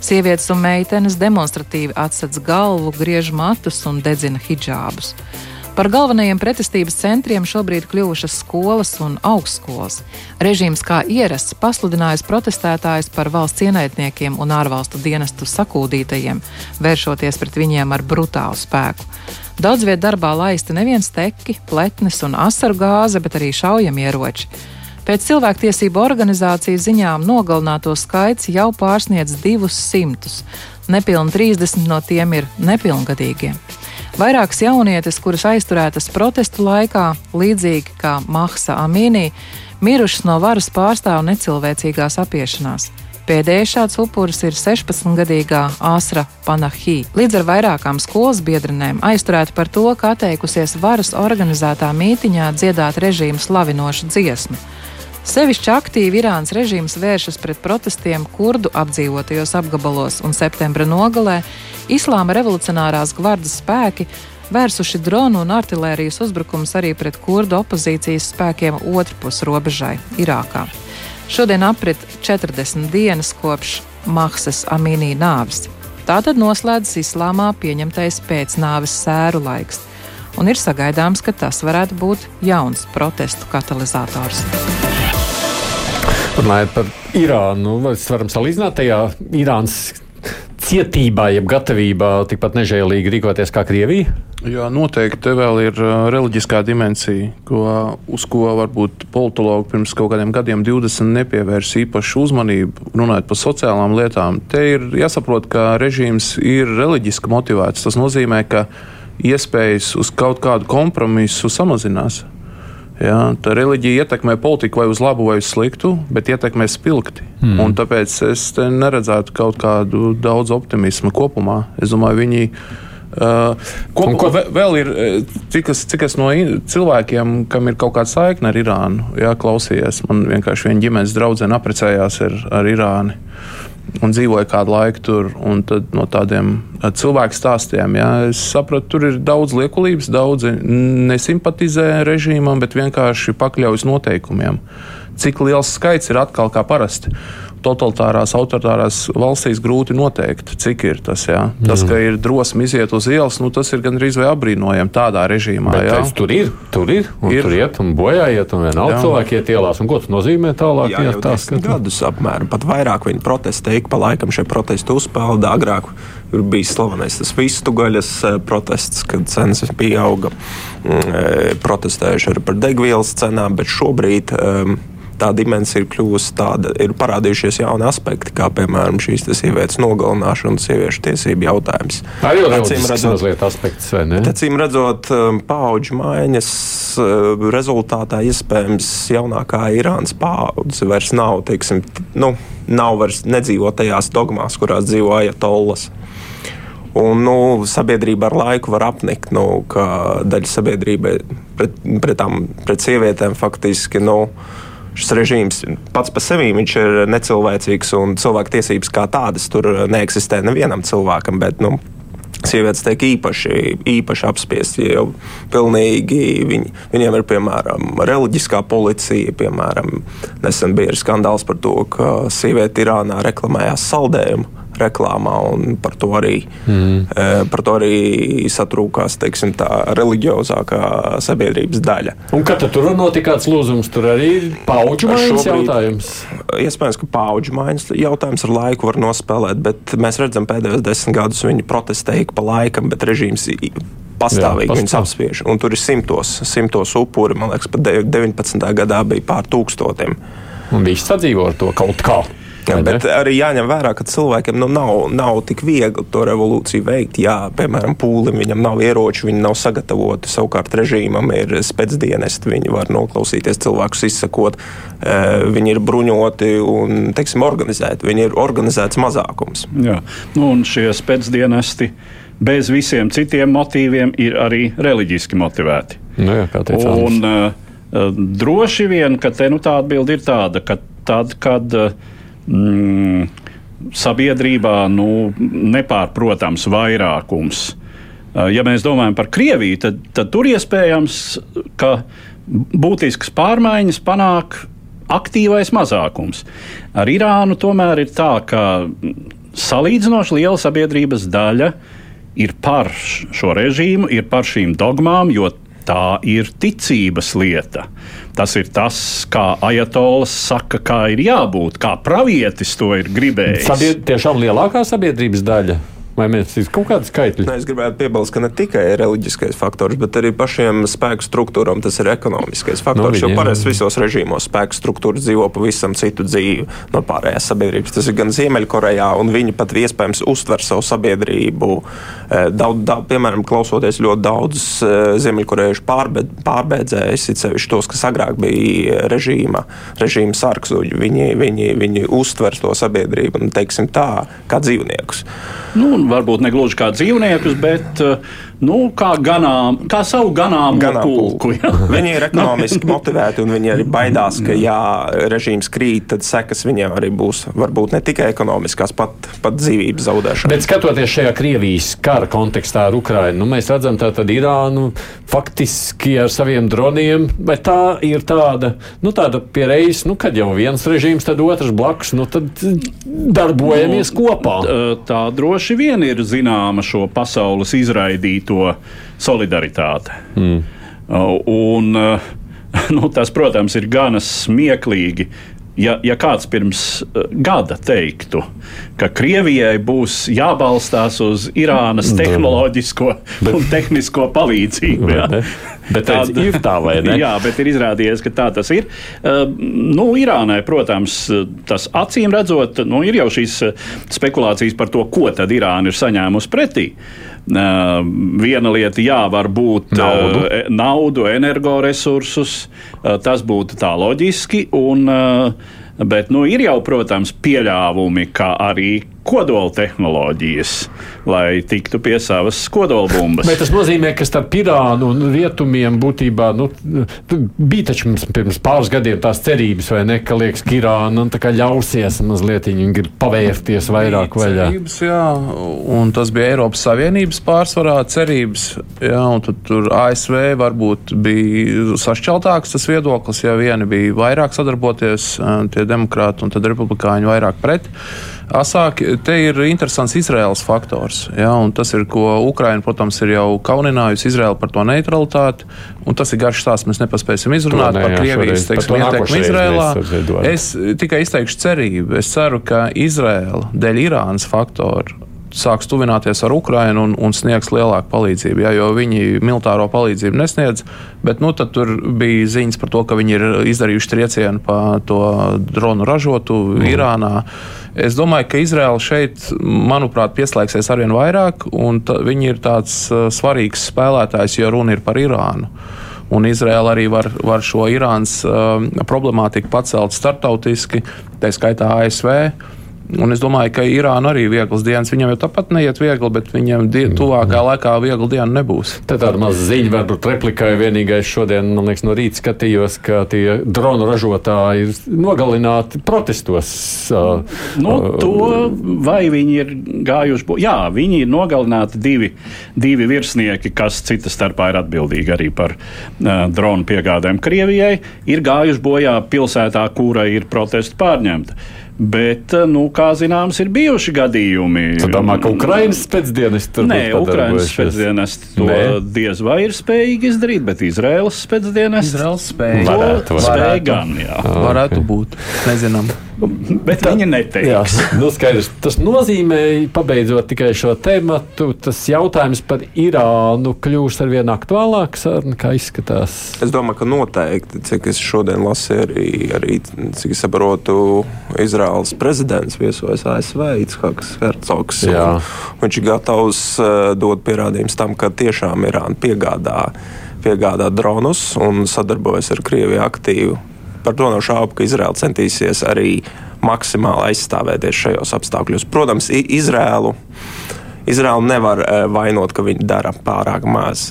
Sievietes un meitenes demonstratīvi atsedz galvu, griež matus un dedzina hijābus. Par galvenajiem pretestības centriem šobrīd kļuvušas skolas un augstskolas. Režīms kā ierasts pasludinājis protestētājus par valsts ienaidniekiem un ārvalstu dienestu sakūdītajiem, vēršoties pret viņiem ar brutālu spēku. Daudz vietā darbā laisti neviens teki, pletnes un asaru gāze, bet arī šaujamieroči. Pēc cilvēktiesību organizācijas ziņām nogalināto skaits jau pārsniedz 200. Nepilni 30 no tiem ir nepilngadīgie. Vairākas jaunietes, kuras aizturētas protestu laikā, līdzīgi kā Mahsa Amīnī, mirušas no varas pārstāvu necilvēcīgās apiešanās. Pēdējais šāds upuris ir 16-gadīgā Āsra Panahī. Līdz ar vairākām skolas biedrenēm aizturēta par to, ka atteikusies varas organizētā mītiņā dziedāt režīmu slavinošu dziesmu. Sevišķi aktīvi Irānas režīms vēršas pret protestiem kurdu apdzīvotajos apgabalos, un septembra nogalē Islāma revolucionārās gvardas spēki vērsuši dronu un artērijas uzbrukumus arī pret kurdu opozīcijas spēkiem otrpus robežai Irākā. Šodien aprit 40 dienas kopš Mahsas Amīnī nāves. Tātad noslēdzas islāmā pieņemtais pēcnāves sēru laiks, un ir sagaidāms, ka tas varētu būt jauns protestu katalizators. Runājot par Irānu, vai varam salīdzināt tajā Irānas cietībā, jeb gatavībā tikpat nežēlīgi rīkoties kā Krievija? Jā, noteikti te vēl ir uh, reliģiskā dimensija, ko, uz ko varbūt politologi pirms kaut kādiem gadiem, 20, nepievērs īpašu uzmanību, runājot par sociālām lietām. Te ir jāsaprot, ka režīms ir reliģiski motivēts. Tas nozīmē, ka iespējas uz kaut kādu kompromisu samazinās. Ja, tā reliģija ietekmē politiku vai uz labu vai uz sliktu, bet ietekmē spilgti. Mm. Tāpēc es neredzētu kaut kādu daudz optimismu kopumā. Es domāju, viņi. Uh, ko, ko vēl ir, cik es, cik es no cilvēkiem, kam ir kaut kāda saikne ar Irānu, jā, klausījies, man vienkārši viena ģimenes draudzene apprecējās ar, ar Irānu un dzīvoju kādu laiku tur. No tādiem cilvēku stāstiem jā, es sapratu, tur ir daudz liekulības, daudzi nesimpatizē režīmam, bet vienkārši pakļaujas noteikumiem. Cik liels skaits ir atkal kā parasti totalitārās, autoritārās valstīs grūti noteikt, cik ir tas. Jā. Tas, mm. ka ir drosme iziet uz ielas, nu, tas ir gandrīz vai apbrīnojami tādā režīmā. Bet, jā. Tur ir, tur ir, un ir. tur iet un bojā iet, un vienalga cilvēki iet ielās. Un ko tas nozīmē tālāk? Jā, jau tās, ka... gadus apmēram, pat vairāk viņi protestē, ik pa laikam šie protesti uzpelda agrāk. Ir bijis slavenais tas vistu gaļas eh, protests, kad cenas pieauga. Mm, eh, protestējuši arī par degvielas cenām, bet šobrīd um, tā dimensija ir kļuvusi tāda, ir parādījušies jauni aspekti, kā piemēram šīs sievietes nogalināšana un sieviešu tiesību jautājums. Tā ir mazliet aspekts, vai ne? Acīm redzot, um, paudžu maiņas uh, rezultātā iespējams jaunākā Irānas paudze vairs nav, teiksim, nu, nav vairs nedzīvo tajās dogmās, kurās dzīvo ajatollas. Un, nu, sabiedrība ar laiku var apnikt, nu, ka daļa sabiedrībai pret, pret, tām, pret sievietēm faktiski nu, šis režīms pats par sevi ir necilvēcīgs un cilvēku tiesības kā tādas tur neeksistē nevienam cilvēkam. Bet, nu, Sievietes tiek īpaši, īpaši apspiestas, jau pilnīgi viņi, viņiem ir piemēram reliģiskā policija. Piemēram, nesen bija skandāls par to, ka sieviete Irānā reklamējās saldējumu reklāmā, un par to arī, mm. par to arī satrūkās teiksim, tā reliģiozākā sabiedrības daļa. Un kad tur notika kāds lūzums, tur arī ir paudžu maiņas jautājums? Iespējams, ka paudžu maiņas jautājums ar laiku var nospēlēt, bet mēs redzam pēdējos desmit gadus viņi protestēja pa laikam, bet režīms pastāvīgi Jā, viņus apspiež. Un tur ir simtos, simtos upuri. Man liekas, pat 19. gadā bija pār tūkstotiem. Un viņš sadzīvo ar to kaut kā. Jā, bet arī jāņem vērā, ka cilvēkiem nu, nav, nav tik viegli to revolūciju veikt. Jā, piemēram, pūlim viņam nav ieroči, viņi nav sagatavoti. Savukārt režīmam ir spēcdienesti, viņi var noklausīties cilvēkus, izsakot. Eh, viņi ir bruņoti un teiksim, organizēti. Viņi ir organizēts mazākums. Jā, nu, un šie spēcdienesti bez visiem citiem motīviem ir arī reliģiski motivēti. Nu, jā, un, uh, droši vien, ka te, nu, tā atbilde ir tāda, ka tad, kad uh, mm, sabiedrībā nu, nepārprotams vairākums. Ja mēs domājam par Krieviju, tad, tad tur iespējams, ka būtiskas pārmaiņas panāk aktīvais mazākums. Ar Irānu tomēr ir tā, ka salīdzinoši liela sabiedrības daļa ir par šo režīmu, ir par šīm dogmām, jo tā ir ticības lieta. Tas ir tas, kā Ajatolas saka, kā ir jābūt, kā pravietis to ir gribējis. Sabied, tiešām lielākā sabiedrības daļa. Vai mēs ir kaut kādi skaitļi? Ne, es gribētu piebilst, ka ne tikai reliģiskais faktors, bet arī pašiem spēku struktūram tas ir ekonomiskais faktors. No, jo parasti visos režīmos spēku struktūra dzīvo pavisam citu dzīvi no pārējās sabiedrības. Tas ir gan Ziemeļkorejā, un viņi pat iespējams uztver savu sabiedrību. Eh, daudz, daudz, piemēram, klausoties ļoti daudz eh, ziemeļkorejiešu pārbēdzējus, it sevišķi tos, kas agrāk bija režīma, režīma sarksuļi, viņi, viņi, viņi uztver to sabiedrību, nu, teiksim tā, kā dzīvniekus. Nu, varbūt ne gluži kā dzīvniekus, bet uh, nu, kā, ganām, kā savu ganāmu Ganā pulku. *laughs* Ja? viņi ir ekonomiski *laughs* motivēti un viņi arī baidās, ka, ja režīms krīt, tad sekas viņiem arī būs varbūt ne tikai ekonomiskās, pat, pat dzīvības zaudēšana. Bet skatoties šajā Krievijas kara kontekstā ar Ukrainu, nu, mēs redzam tātad Irānu faktiski ar saviem droniem, bet tā ir tāda, nu, tāda piereiz, nu, kad jau viens režīms, tad otrs blakus, nu, tad darbojamies nu, kopā. Tā droši vien ir zināma šo pasaules izraidīto to solidaritāte. Mm. Un, *laughs* nu, tas, protams, ir gana smieklīgi. Ja, ja kāds pirms uh, gada teiktu, ka Krievijai būs jābalstās uz Irānas tehnoloģisko *laughs* un tehnisko palīdzību, ja? bet tāda ir tā, vai ne? *laughs* Jā, bet ir izrādījies, ka tā tas ir. Uh, nu, Irānai, protams, tas acīm redzot, nu, ir jau šīs spekulācijas par to, ko tad Irāna ir saņēmusi pretī. Uh, Uh, viena lieta, jā, var būt naudu, uh, naudu energoresursus, uh, tas būtu tā loģiski. Un, Bet nu, ir jau, protams, pieļāvumi, ka arī kodola tehnoloģijas, lai tiktu pie savas kodolbumbas. Bet tas nozīmē, ka starp Irānu un Rietumiem būtībā nu, bija taču mums pirms pāris gadiem tās cerības, vai ne, ka liekas, ka Irāna nu, ļausies mazliet, viņi grib pavērties vairāk vaļā. Cerības, jā, un tas bija Eiropas Savienības pārsvarā cerības, jā, un tad tur ASV varbūt bija sašķeltāks tas viedoklis, ja vieni bija vairāk sadarboties, tie demokrāti un tad republikāņi vairāk pret. Asāk, te ir interesants Izraels faktors. Ja, tas ir, ko Ukraina, protams, ir jau kauninājusi Izraelu par to neutralitāti. Tas ir garš stāsts, mēs nepaspēsim izrunāt ne, par Krievijas ietekmi Izrēlā. Es tikai izteikšu cerību. Es ceru, ka Izraela dēļ Irānas faktoru sāks tuvināties ar Ukrajinu un, un sniegs lielāku palīdzību. Ja, jo viņi militāro palīdzību nesniedz, bet nu, tur bija ziņas par to, ka viņi ir izdarījuši triecienu pa to dronu ražotu mm. Irānā. Es domāju, ka Izraela šeit, manuprāt, pieslēgsies arvien vairāk, un viņi ir tāds uh, svarīgs spēlētājs, jo runa ir par Irānu. Un Izraela arī var, var šo Irānas uh, problemātiku pacelt starptautiski, tā skaitā ASV. Un es domāju, ka Irāna arī vieglas dienas. Viņam jau tāpat neiet viegli, bet viņam die, tuvākā laikā viegla diena nebūs. Tad tāda maza ziņa varbūt replikai vienīgais šodien, man liekas, no rīta skatījos, ka tie dronu ražotāji ir nogalināti protestos. Uh, nu, to vai viņi ir gājuši, bo... jā, viņi ir nogalināti divi, divi virsnieki, kas cita starpā ir atbildīgi arī par uh, dronu piegādēm Krievijai, ir gājuši bojā pilsētā, kura ir protestu pārņemta. Bet, eh, nu, kā zināms, ir bijuši gadījumi. Tad domā, ka Ukraiņas spēcdienas tur Nē, Ukraiņas spēcdienas to Nē. diez vai ir spējīgi izdarīt, bet Izraels spēcdienas Izraels spēja. Varētu, varētu. Spēja gan, jā. Varētu būt. Nezinām. Bet tā, viņi neteiks. Jā, nu skaidrs. Tas nozīmē, pabeidzot tikai šo tēmatu, tas jautājums par Irānu kļūst ar vien aktuālāks, kā izskatās. Es domāju, ka noteikti, cik es šodien lasīju, arī, arī cik es saprotu, Izraels prezidents viesojas ASV, Itshaks Hercogs. Viņš ir gatavs uh, dot pierādījumus tam, ka tiešām Irāna piegādā piegādā dronus un sadarbojas ar Krieviju aktīvi par to nav šaubu, ka Izraela centīsies arī maksimāli aizstāvēties šajos apstākļos. Protams, Izraēlu, Izraēlu nevar e, vainot, ka viņi dara pārāk maz.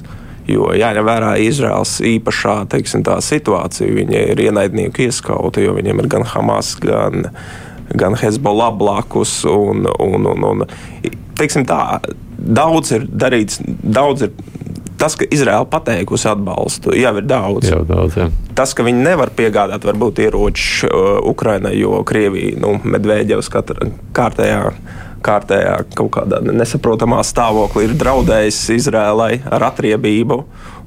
Jo jāņem vērā Izraels īpašā teiksim, situācija. Viņi ir ienaidnieku ieskauti, jo viņiem ir gan Hamas, gan, gan Hezbollah blakus. Un, un, un, un, teiksim, tā, daudz ir darīts, daudz ir tas, ka Izraela pateikusi atbalstu, jau ir daudz. Jau daudz jā. Tas, ka viņi nevar piegādāt varbūt ieroči uh, Ukrainai, jo Krievija, nu, Medvēģevs kārtējā kārtējā kaut kādā nesaprotamā stāvoklī ir draudējis Izrēlai ar atriebību.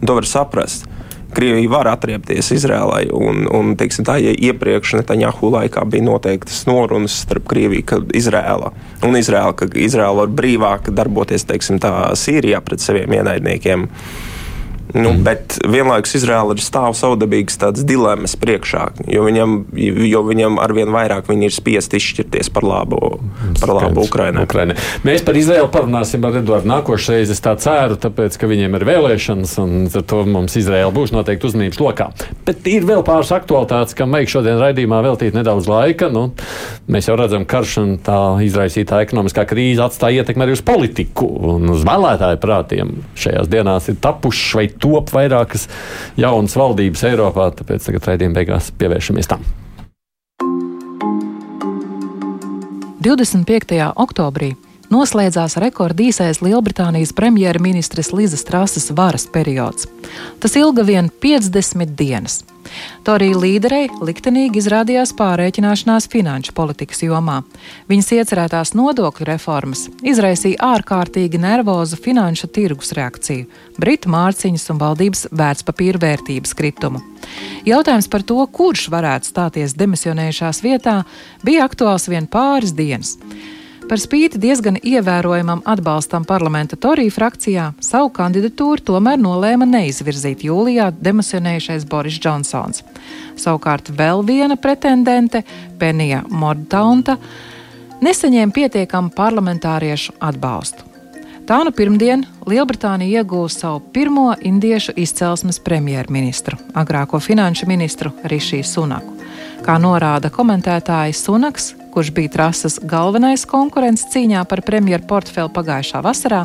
To var saprast. Krievija var atriepties Izrēlai. Un, un teiksim, tā, ja iepriekš Netanjahu laikā bija noteiktas norunas starp Krieviju un Izrēlu, un Izrēlu, ka Izrēla var brīvāk darboties teiksim, tā, Sīrijā pret saviem ienaidniekiem. Nu, mm. Bet vienlaikus Izraela ir stāv savdabīgas tādas dilemmas priekšā, jo viņam, jo viņam arvien vairāk viņi ir spiest izšķirties par labu, par labu Ukrainai. Ukraina. Mēs par Izraelu parunāsim ar Eduardu nākošais, es tā ceru, tāpēc, ka viņiem ir vēlēšanas, un ar to mums Izraela būs noteikti uzmanības lokā. Bet ir vēl pāris aktualitātes, kam vajag šodien raidījumā veltīt nedaudz laika. Nu, mēs jau redzam, ka karš un tā izraisītā ekonomiskā krīze atstāja ietekmi arī uz politiku un uz vēlētāju prātiem. Šajās dienās ir tapušas vai top vairākas jaunas valdības Eiropā, tāpēc tagad raidījuma beigās pievēršamies tam. 25. oktobrī noslēdzās rekordīsais Lielbritānijas premjerministres Lizas Trases varas periods. Tas ilga vien 50 dienas. Torija līderei liktenīgi izrādījās pārreķināšanās finanšu politikas jomā. Viņas iecerētās nodokļu reformas izraisīja ārkārtīgi nervozu finanšu tirgus reakciju, britu mārciņas un valdības vērtspapīra vērtības kritumu. Jautājums par to, kurš varētu stāties demisionējušās vietā, bija aktuāls vien pāris dienas. Par spīti diezgan ievērojamam atbalstam parlamenta Torija frakcijā, savu kandidatūru tomēr nolēma neizvirzīt jūlijā demisionējušais Boris Džonsons. Savukārt vēl viena pretendente, Penija Mordtaunta, nesaņēma pietiekamu parlamentāriešu atbalstu. Tā nu pirmdien Lielbritānija iegūs savu pirmo indiešu izcelsmes premjerministru, agrāko finanšu ministru Rišiju Sunaku. Kā norāda komentētājs Sunaks, kurš bija trases galvenais konkurents cīņā par premjeru portfeli pagājušā vasarā,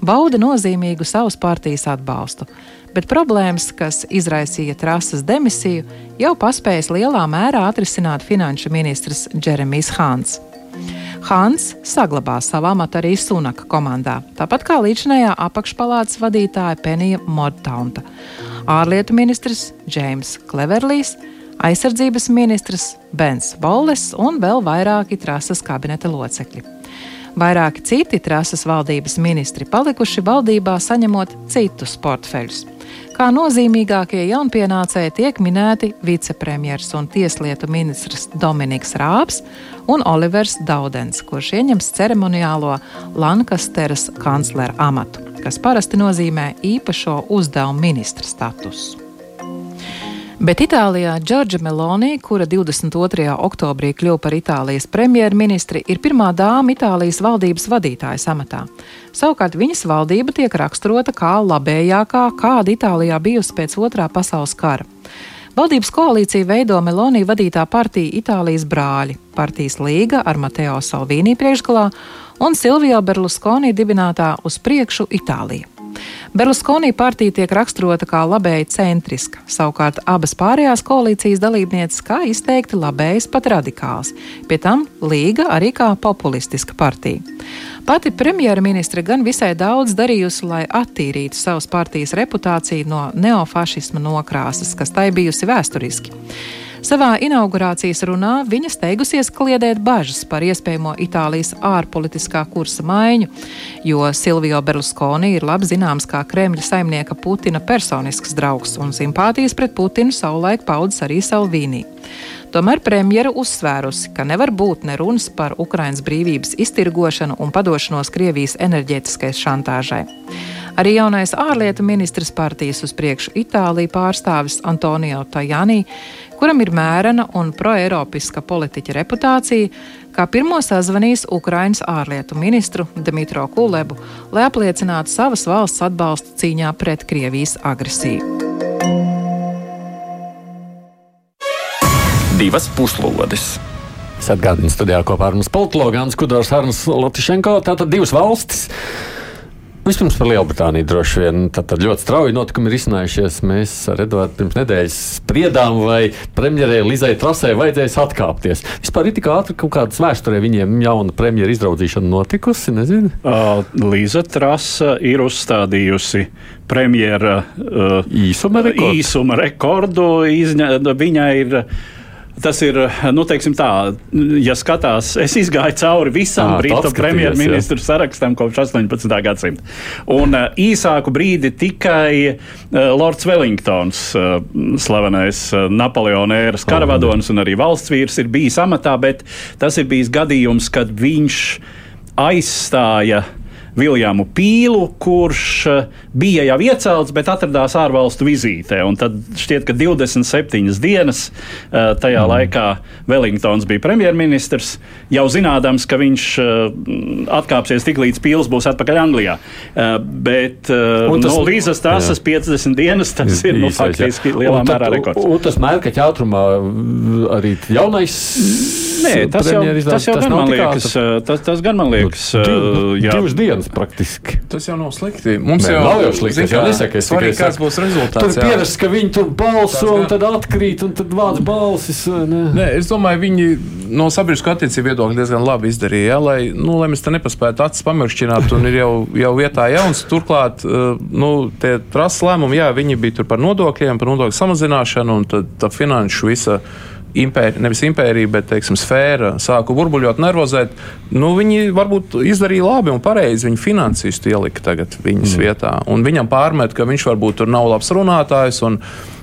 bauda nozīmīgu savas partijas atbalstu. Bet problēmas, kas izraisīja trases demisiju, jau paspējas lielā mērā atrisināt finanšu ministrs Džeremijs Hāns. Hāns saglabā savu amatu arī Sunaka komandā, tāpat kā līdzinējā apakšpalātas vadītāja Penija Mortaunta, ārlietu ministrs Džeims Kleverlijs aizsardzības ministrs Bens Bolles un vēl vairāki trases kabineta locekļi. Vairāki citi trases valdības ministri palikuši valdībā saņemot citus portfeļus. Kā nozīmīgākie jaunpienācēji tiek minēti vicepremjers un tieslietu ministrs Dominiks Rāps un Olivers Daudens, kurš ieņems ceremoniālo Lankasteras kanclera amatu, kas parasti nozīmē īpašo uzdevumu ministra statusu. Bet Itālijā Džordža Meloni, kura 22. oktobrī kļuva par Itālijas premjerministri, ir pirmā dāma Itālijas valdības vadītājas amatā. Savukārt viņas valdība tiek raksturota kā labējākā, kāda Itālijā bijusi pēc otrā pasaules kara. Valdības koalīciju veido Meloni vadītā partija Itālijas brāļi, partijas līga ar Mateo Salvini priekšgalā un Silvio Berlusconi dibinātā uz priekšu Itālija. Berluskonī partija tiek raksturota kā labēji centriska, savukārt abas pārējās koalīcijas dalībnieces kā izteikti labējas pat radikāls, pie tam līga arī kā populistiska partija. Pati premjerministre gan visai daudz darījusi, lai attīrītu savas partijas reputāciju no neofašisma nokrāsas, kas tai bijusi vēsturiski. Savā inaugurācijas runā viņa steigusies kliedēt bažas par iespējamo Itālijas ārpolitiskā kursa maiņu, jo Silvio Berlusconi ir labi zināms kā Kremļa saimnieka Putina personisks draugs un simpātijas pret Putinu savulaik paudzes arī Salvīnī. Tomēr premjera uzsvērusi, ka nevar būt nerunas par Ukrainas brīvības iztirgošanu un padošanos Krievijas enerģētiskai šantāžai. Arī jaunais ārlietu ministrs partijas uz priekšu Itālija pārstāvis Antonio Tajani kuram ir mērena un proeiropiska politiķa reputācija, kā pirmo sazvanījis Ukrainas ārlietu ministru Dmitro Kulebu, lai apliecinātu savas valsts atbalstu cīņā pret Krievijas agresiju. Divas puslodes. Es atgādinu studijā kopā ar mums politologu Ants Kudors, Arns Lotišenko. Tātad divas valstis Vispirms par Lielbritāniju droši vien. Tad, tad ļoti strauji notikumi ir izcinājušies. Mēs ar Edvardu pirms nedēļas spriedām, vai premjerei Lizai Trasē vajadzēs atkāpties. Vispār ir tik ātri kaut kādas vēsturē viņiem jauna premjera izraudzīšana notikusi. Nezinu. Uh, Liza Trasa ir uzstādījusi premjera uh, īsuma rekordu. Īsuma rekordu izņa, viņai ir Tas ir, nu, teiksim tā, ja skatās, es izgāju cauri visam à, Britu premjerministru sarakstam kopš 18. gadsimta. Un īsāku brīdi tikai Lords Wellingtons, slavenais Napoleona ēras karavadonis un arī valsts vīrs, ir bijis amatā, bet tas ir bijis gadījums, kad viņš aizstāja Viljamu Pīlu, kurš bija jau iecelts, bet atradās ārvalstu vizītē. Un tad šķiet, ka 27 dienas eh, tajā mm. laikā Wellingtons bija premjerministrs, jau zinādams, ka viņš eh, atkāpsies tik līdz Pīls būs atpakaļ Anglijā. Bet un tas, no Līzas tāsas 50 dienas tas ir nu, faktiski lielā un mērā rekords. Un tas mērķa ātrumā arī jaunais. Nē, tas jau, tas jau tas gan man liekas, tas, tas gan man liekas, nu, div, jā. divas dienas praktiski. Tas jau nav slikti. Mums Nē, jau nav jau slikti. Es jau nesaku, es tikai kāds būs rezultāts. Tur pierasts, ka viņi tur balso un tad atkrīt un tad vāc balsis. Ne? Nē, es domāju, viņi no sabiedrisko attiecību viedokļa diezgan labi izdarīja, ja? lai, nu, lai mēs te nepaspētu acis pamiršķināt un ir jau, jau vietā jauns. Turklāt, eh, nu, tie trases lēmumi, jā, viņi bija tur par nodokļiem, par nodokļu samazināšanu un tad tā finanšu visa impērija, nevis impērija, bet teiksim, sfēra sāka burbuļot, nervozēt. Nu, viņi varbūt izdarīja labi un pareizi. Viņi finansistu ielika tagad viņas mm. vietā. Un viņam pārmet, ka viņš varbūt tur nav labs runātājs. Un,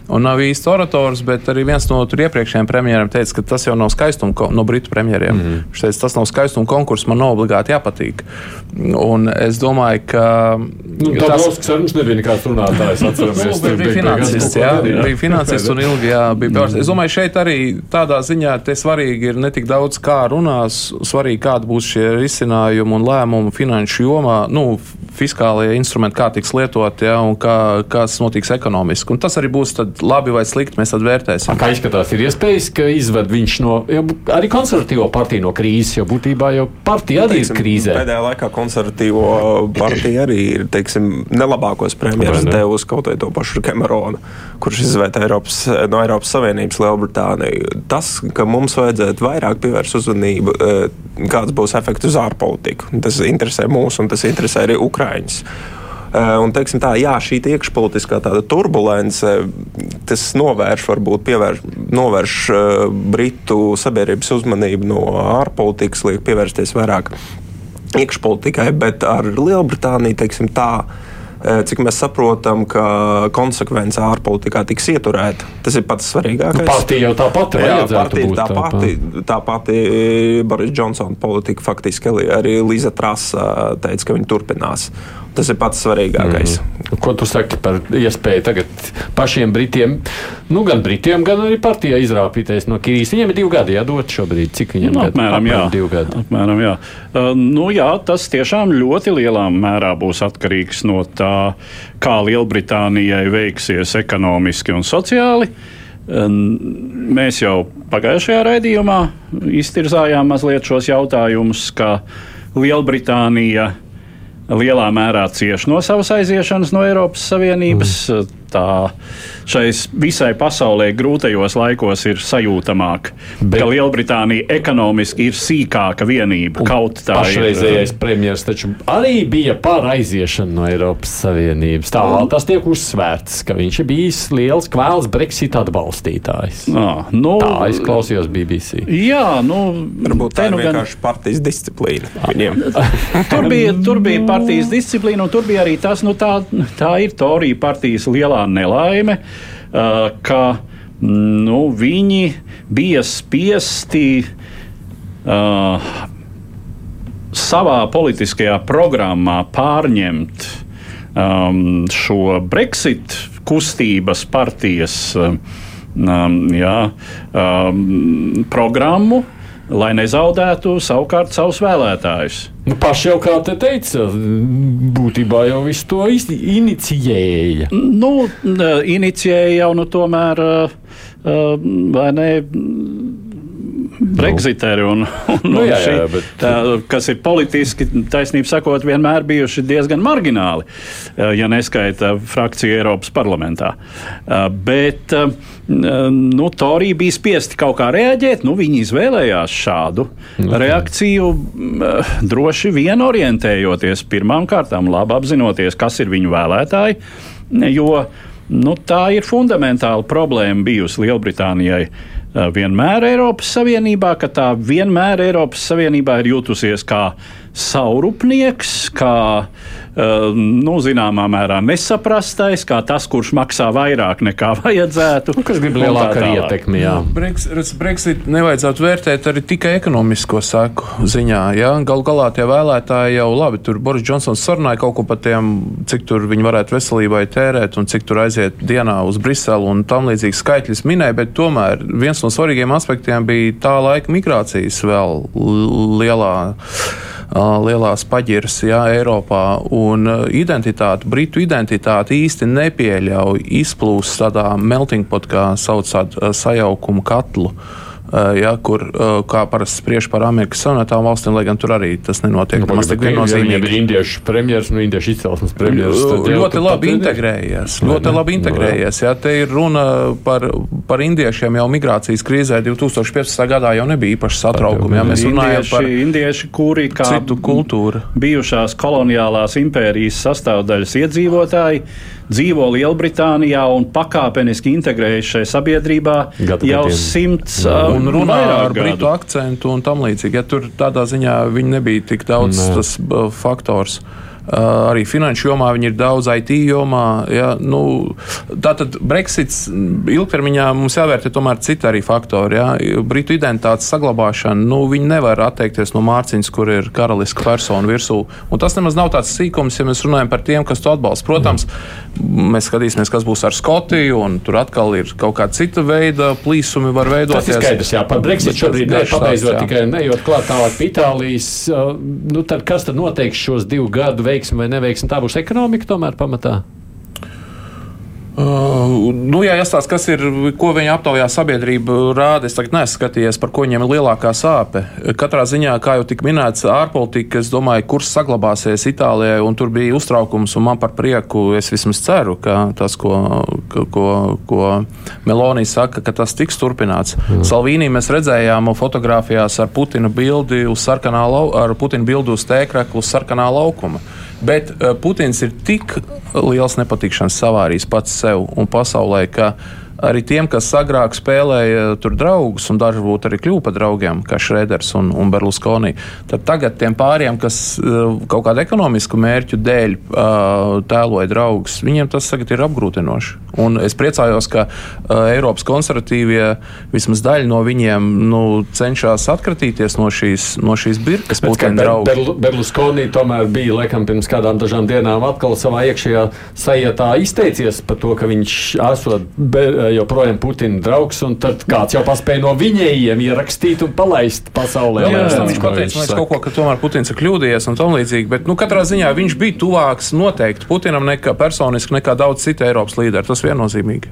un nav īsti orators, bet arī viens no iepriekšējiem premjeriem teica, ka tas jau nav skaistuma no britu premjeriem. Mm -hmm. Viņš teica, tas nav skaistuma konkurss, man nav obligāti jāpatīk. Un es domāju, ka. Nu, tā tas Sarunas nebija nekāds runātājs. Atceramies, bija, bija finansists, jā, jā. bija finansists un ilgi jā, bija bērns. Es domāju, šeit arī tādā ziņā te svarīgi ir ne tik daudz kā runās, svarīgi kāda būs šie risinājumi un lēmumi finanšu jomā, nu, fiskālie instrumenti, kā tiks lietoti, ja, un kā, kas notiks ekonomiski. Un tas arī būs tad labi vai slikti, mēs tad vērtēsim. Kā izskatās, ir iespējas, ka izved viņš no arī konservatīvo partiju no krīzes, jo būtībā jau partija arī teiksim, ir krīzē. Pēdējā laikā konservatīvo partija arī ir teiksim, nelabākos premjerus devusi kaut vai to pašu Cameronu, kurš izvērta Eiropas, no Eiropas Savienības Lielbritāniju. Tas, ka mums vajadzētu vairāk pievērst uzmanību, eh, kāds būs efekts uz ārpolitiku, tas interesē mūs un tas interesē arī Ukraiņus. Eh, un, teiksim, tā, jā, šī iekšpolitiskā turbulence, tas novērš, varbūt pievērš, novērš uh, Britu sabiedrības uzmanību no ārpolitikas, liek pievērsties vairāk iekšpolitikai, bet ar Lielbritāniju, teiksim, tā eh, cik mēs saprotam, ka konsekvence ārpolitikā tiks ieturēta. Tas ir pats svarīgākais. Nu, partija jau tā pati Jā, partija, tā, tā, pati, tā pati Boris Džonsona politika faktiski arī Līza Trasa teica, ka viņi turpinās. Tas ir pats svarīgākais. Mm. Ko tu saki par iespēju tagad pašiem Britiem, nu, gan Britiem, gan arī partijai izrāpīties no Kīrijas? Viņiem ir divi gadi jādod šobrīd. Cik viņiem nu, apmēram, gadi. Apmēram, jā. Uh, nu, jā, tas tiešām ļoti lielā mērā būs atkarīgs no tā, kā Lielbritānijai veiksies ekonomiski un sociāli. Mēs jau pagājušajā raidījumā iztirzājām mazliet šos jautājumus, ka Lielbritānija lielā mērā cieš no savas aiziešanas no Eiropas Savienības. Mm tā šais visai pasaulē grūtajos laikos ir sajūtamāk, Bet, ka Lielbritānija ekonomiski ir sīkāka vienība. Kaut tā pašreizējais premjerministrs taču arī bija par aiziešanu no Eiropas Savienības. Tā vēl tas tiek uzsvērts, ka viņš ir bijis liels kvēls Brexit atbalstītājs. À, nu, tā es klausījos BBC. Jā, nu, varbūt tā ir nu vienkārši gan... partijas disciplīna. *laughs* tur, bija, tur bija partijas disciplīna, un tur bija arī tas, nu, tā, tā ir Torija partijas lielā nelaime, ka nu, viņi bija spiesti uh, savā politiskajā programmā pārņemt um, šo Brexit kustības partijas um, jā, um, programmu, lai nezaudētu savukārt savus vēlētājus. Nu, paši jau kā te teica, būtībā jau visu to inicijēja. Nu, inicijēja jau nu tomēr, vai ne? Brexiteri un, un, nu, jā, jā, bet... tā, kas ir politiski, taisnība sakot, vienmēr bijuši diezgan margināli, ja neskaita frakciju Eiropas parlamentā. Bet nu, Torija bija spiesti kaut kā reaģēt, nu, viņi izvēlējās šādu. Nu, reakciju, droši vien orientējoties pirmām kārtām, labi apzinoties, kas ir viņu vēlētāji, jo nu, tā ir fundamentāla problēma bijusi Lielbritānijai Eh, vienmēr Eiropas Savienībā, ka tā vienmēr Eiropas Savienībā ir jutusies kā saurupnieks, kā Ehm, nu, zināmā mērā nesaprastais, kā tas, kurš maksā vairāk nekā *laughs* vajadzētu. Nu, kas grib lielāku ietekmi? Jā. Nu, Brexit, Brexit nevajadzētu vērtēt arī tikai ekonomisko seku ziņā. Ja? Galu galā tie vēlētāji jau labi, tur Boris Džonsons sarunāja kaut ko par tiem, cik tur viņi varētu veselībai tērēt un cik tur aiziet dienā uz Briselu un tam līdzīgi skaitļus minēja, bet tomēr viens no svarīgiem aspektiem bija tā laika migrācijas vēl lielā lielās paģiras jā, Eiropā. Un identitāte, britu identitāte īsti nepieļauj izplūst tādā melting pot, kā sauc sajaukumu katlu. Uh, ja, kur eh, kā parasti spriež par Amerikas Savienotām valstīm, lai gan tur arī tas nenotiek. Nu, tas ir viennozīmīgi. Ir indiešu premjeras, nu, indiešu izcelsmes premjeras. Ļoti labi integrējies. Ļoti labi integrējies. Ja, te ir runa par, par indiešiem jau migrācijas krīzē 2015. gadā jau nebija īpaši satraukumi. Ja, mēs runājam par indieši, kuri kā citu kultūru. Bijušās koloniālās impērijas sastāvdaļas iedzīvotāji dzīvo Lielbritānijā un pakāpeniski integrējas šajā sabiedrībā Gadu jau gadiem. simts uh, un runā ar gadu. britu akcentu un tam līdzīgi. Ja tur tādā ziņā viņi nebija tik daudz Nē. tas faktors. Arī finanšu jomā, viņi ir daudz IT jomā. Ja, nu, tātad Brexits ilgtermiņā mums jāvērtē tomēr citi arī faktori. Ja. Britu identitātes saglabāšana, nu, viņi nevar atteikties no mārciņas, kur ir karaliska persona virsū. Un tas nemaz nav tāds sīkums, ja mēs runājam par tiem, kas to atbalsta. Protams, mm. mēs skatīsimies, kas būs ar Skotiju, un tur atkal ir kaut kāda cita veida plīsumi var veidoties. Tas ir skaidrs, jā, par Brexit šobrīd nepabeidzot tikai nejot klāt tālāk pie Itālijas. Nu, tad kas tad noteiks šos divu gadu veidu? Veiksmi vai neveiksmi, tā būs ekonomika tomēr pamatā? Uh, nu, jā, jāstāsta, kas ir, ko viņa aptaujā sabiedrība rāda. Es tagad neesmu skatījies, par ko viņiem ir lielākā sāpe. Katrā ziņā, kā jau tika minēts, ārpolitika, es domāju, kurs saglabāsies Itālijai, un tur bija uztraukums, un man par prieku, es vismaz ceru, ka tas, ko, ko, ko Melonija saka, ka tas tiks turpināts. Mm. Salvīnī mēs redzējām fotografijās ar Putina bildi uz sarkanā, ar Putina bildi uz tēkrakla uz sarkanā laukuma. Bet uh, Putins ir tik liels nepatikšanas savārījis pats sev un pasaulē, ka arī tiem, kas agrāk spēlēja tur draugus, un varbūt arī kļuva par draugiem, kā Šrēders un, un Berlusconi, tad tagad tiem pāriem, kas uh, kaut kādu ekonomisku mērķu dēļ uh, tēloja draugus, viņiem tas tagad ir apgrūtinoši. Un es priecājos, ka uh, Eiropas konservatīvie vismaz daļa no viņiem nu, cenšas atkratīties no šīs, no šīs birkas. Berlu, Berlusconi tomēr bija laikam pirms kādām dažām dienām atkal savā iekšējā sajūtā izteicies par to, ka viņš esot joprojām Putina draugs, un tad kāds jau paspēja no viņiem ierakstīt un palaist pasaulē. Jā, jā, viņš pateica kaut ko, ka tomēr Putins ir kļūdījies un tam līdzīgi, bet nu, katrā ziņā viņš bija tuvāks noteikti Putinam nekā personiski nekā daudz citu Eiropas līderu. Tas viennozīmīgi.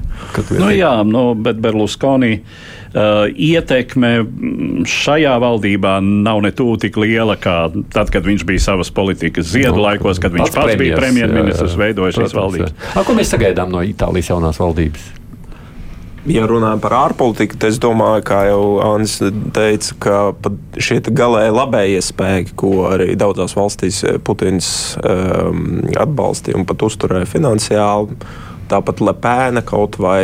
Nu, jā, nu, bet Berlusconi. Uh, ietekme šajā valdībā nav ne tuvu tik liela kā tad, kad viņš bija savas politikas ziedu no, laikos, kad viņš pats, pats bija premjerministrs, veidoja šīs valdības. A, ko mēs sagaidām no Itālijas jaunās valdības? Ja runājam par ārpolitiku, tad es domāju, kā jau Annis teica, ka šie galēji labējie spēki, ko arī daudzās valstīs Putins um, atbalstīja un pat uzturēja finansiāli, Tāpat Lepēna kaut vai,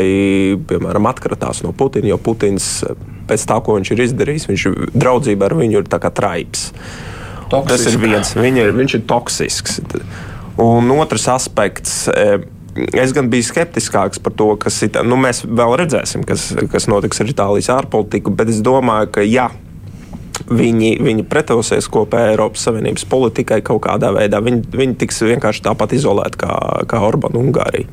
piemēram, atkratās no Putina, jo Putins pēc tā, ko viņš ir izdarījis, viņš draudzība ar viņu ir tā kā traips. Toksisks. Tas ir viens, ir, viņš ir toksisks. Un otrs aspekts. E, es gan biju skeptiskāks par to, kas ir. Nu, mēs vēl redzēsim, kas, kas notiks ar Itālijas ārpolitiku, bet es domāju, ka jā, viņi, viņi pretosies kopējai Eiropas Savienības politikai kaut kādā veidā. Viņi, viņi tiks vienkārši tāpat izolēti kā, kā Orbāna Ungārija.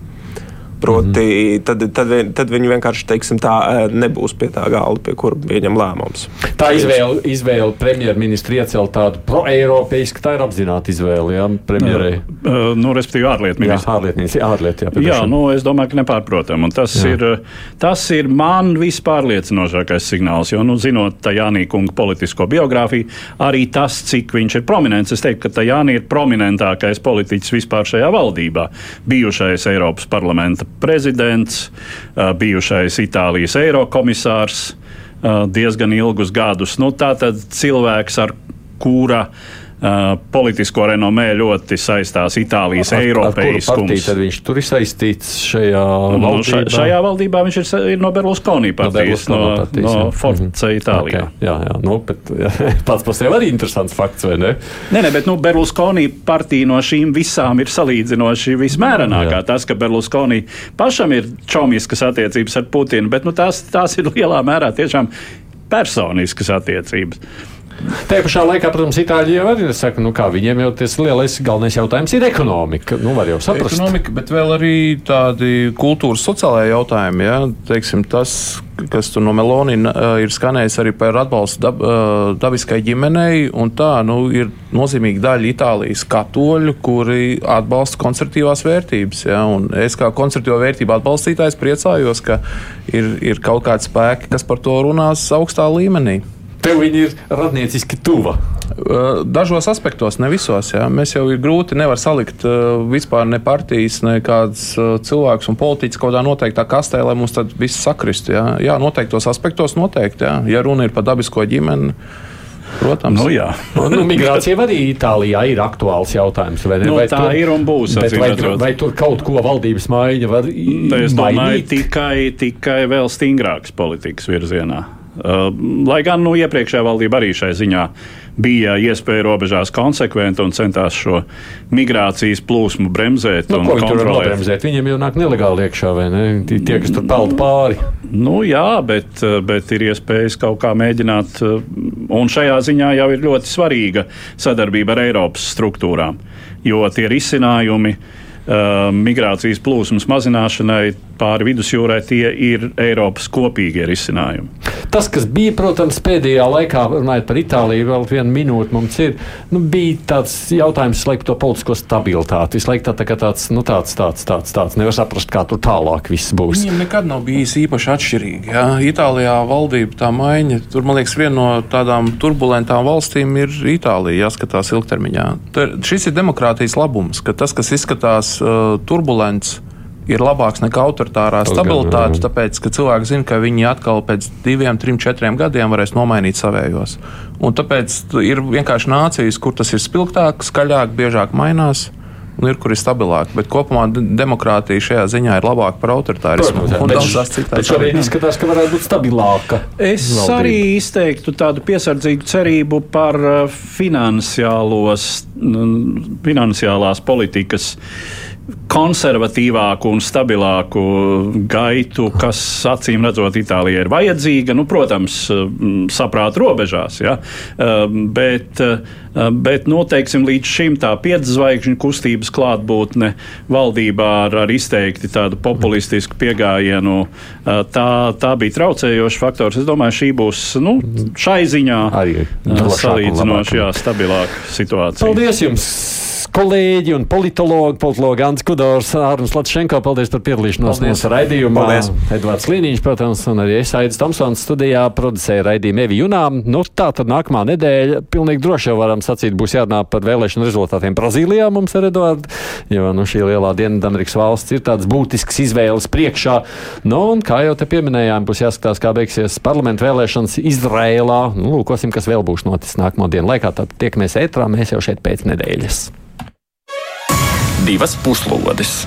Proti, mm. tad, tad, tad viņi vienkārši teiksim, tā, nebūs pie tā galda, pie kura pieņem lēmums. Tā izvēle, izvēle premjerministra iecelt tādu pro-eiropeisku, tā ir apzināta izvēle. Jā, premjerei. Uh, nu, respektīvi, ārlietu ministrs. Jā, ārlietu ministrs. Jā, jā nu, es domāju, ka nepārprotam. Un tas, jā. ir, tas ir man vispārliecinošākais signāls, jo, nu, zinot tā Jānī kunga politisko biogrāfiju, arī tas, cik viņš ir prominents, es teiktu, ka tā Jānī ir prominentākais politiķis vispār šajā valdībā, bijušais Eiropas parlamenta prezidents, bijušais Itālijas eirokomisārs diezgan ilgus gadus. Nu, tā tad cilvēks, ar kura uh, Uh, politisko renomē ļoti saistās Itālijas eiropeiskums. Tad viņš tur ir saistīts šajā nu, valdībā? Nu, šajā valdībā viņš ir, ir no Berlusconi partijas, no, no, partijas, no Forza mm. Itālijā. Okay. Jā, jā, nu, bet jā, *laughs* pats par sevi arī interesants fakts, vai ne? Nē, nē, bet nu, Berlusconi partija no šīm visām ir salīdzinoši vismērenākā. Jā. Tas, ka Berlusconi pašam ir čomiskas attiecības ar Putinu, bet nu, tās, tās ir lielā mērā tiešām personiskas attiecības. Tajā pašā laikā, protams, Itāļi jau arī saka, nu kā viņiem jau tas lielais galvenais jautājums ir ekonomika. Nu, var jau saprast. Ekonomika, bet vēl arī tādi kultūras sociālajie jautājumi. Ja? Teiksim, tas, kas tur no Melonija ir skanējis arī par atbalstu dab, dabiskai ģimenei, tā nu, ir nozīmīga daļa Itālijas katoļu, kuri atbalsta konservatīvās vērtības. Ja? Un es kā konservatīvo vērtību atbalstītājs priecājos, ka ir, ir kaut kādi spēki, kas par to runās augstā līmenī. Tev viņa ir radnieciski tuva. Dažos aspektos, ne visos. Jā. Mēs jau ir grūti nevar salikt vispār ne partijas, ne kāds cilvēks un politiķis kaut kādā noteiktā kastē, lai mums tad viss sakristu. Jā, jā noteiktos aspektos noteikti. Jā. Ja runa ir par dabisko ģimeni. Protams, nu, jā. nu, migrācija arī Itālijā ir aktuāls jautājums. Vai, nu, vai tā tur, ir un būs. Vai, vai tur kaut ko valdības maiņa var izdarīt? Es domāju, tikai, tikai vēl stingrākas politikas virzienā. Uh, lai gan nu, iepriekšējā valdība arī šai ziņā bija iespēja robežās konsekventi un centās šo migrācijas plūsmu bremzēt. Nu, ko viņi tur var nobremzēt? Viņiem jau nāk nelegāli iekšā, vai ne? Tie, kas tur peld pāri. Nu, jā, bet, uh, bet ir iespējas kaut kā mēģināt, uh, un šajā ziņā jau ir ļoti svarīga sadarbība ar Eiropas struktūrām, jo tie risinājumi migrācijas plūsmas mazināšanai pāri vidusjūrai, tie ir Eiropas kopīgie risinājumi. Tas, kas bija, protams, pēdējā laikā, runājot par Itāliju, vēl vienu minūti mums ir, nu, bija tāds jautājums par to politisko stabilitāti. Visu laiku tā, tā, tāds, nu, tāds, tāds, tāds, tāds, nevar saprast, kā tur tālāk viss būs. Viņiem nekad nav bijis īpaši atšķirīgi. Ja? Itālijā valdība tā maiņa, tur, man liekas, viena no tādām turbulentām valstīm ir Itālija, jāskatās ilgtermiņā. Tur, šis ir demokrātijas labums, ka tas, kas izskatās turbulents, ir labāks nekā autoritārā stabilitāte, tāpēc, ka cilvēki zina, ka viņi atkal pēc diviem, trim, četriem gadiem varēs nomainīt savējos. Un tāpēc ir vienkārši nācijas, kur tas ir spilgtāk, skaļāk, biežāk mainās. Un ir, kur ir stabilāk, bet kopumā demokrātija šajā ziņā ir labāka par autoritārismu. Bet šobrīd izskatās, ka varētu būt stabilāka. Es valdība. arī izteiktu tādu piesardzīgu cerību par uh, finansiālās politikas konservatīvāku un stabilāku gaitu, kas acīm redzot Itālijai ir vajadzīga. Nu, protams, saprāta robežās, ja? bet, bet noteiksim, līdz šim tā piedzvaigžņu kustības klātbūtne valdībā ar, ar izteikti tādu populistisku pieejamību, tā, tā bija traucējošs faktors. Es domāju, šī būs nu, šai ziņā arī salīdzinoši stabilāka situācija. Paldies jums! Kolēģi un politologi, politologi Ants Kudors, Arnus Latšenko. Paldies par piedalīšanos mūsu raidījumā. Paldies. Edvards Līniņš, protams, un arī es Aidis Tomsons studijā producēju raidījumu Evi Junām. Nu, tā tad nākamā nedēļa, pilnīgi droši jau varam sacīt, būs jārunā par vēlēšanu rezultātiem Brazīlijā mums ar Edvardu, jo nu, šī lielā Dienvidamerikas valsts ir tāds būtisks izvēles priekšā. Nu, un kā jau te pieminējām, būs jāskatās, kā beigsies parlamentu vēlēšanas Izrēlā. Nu, lūkosim, kas vēl būs noticis nākamo dienu laikā. Tad tiekamies ētrā, mēs jau šeit pēc nedēļas divas puslodes.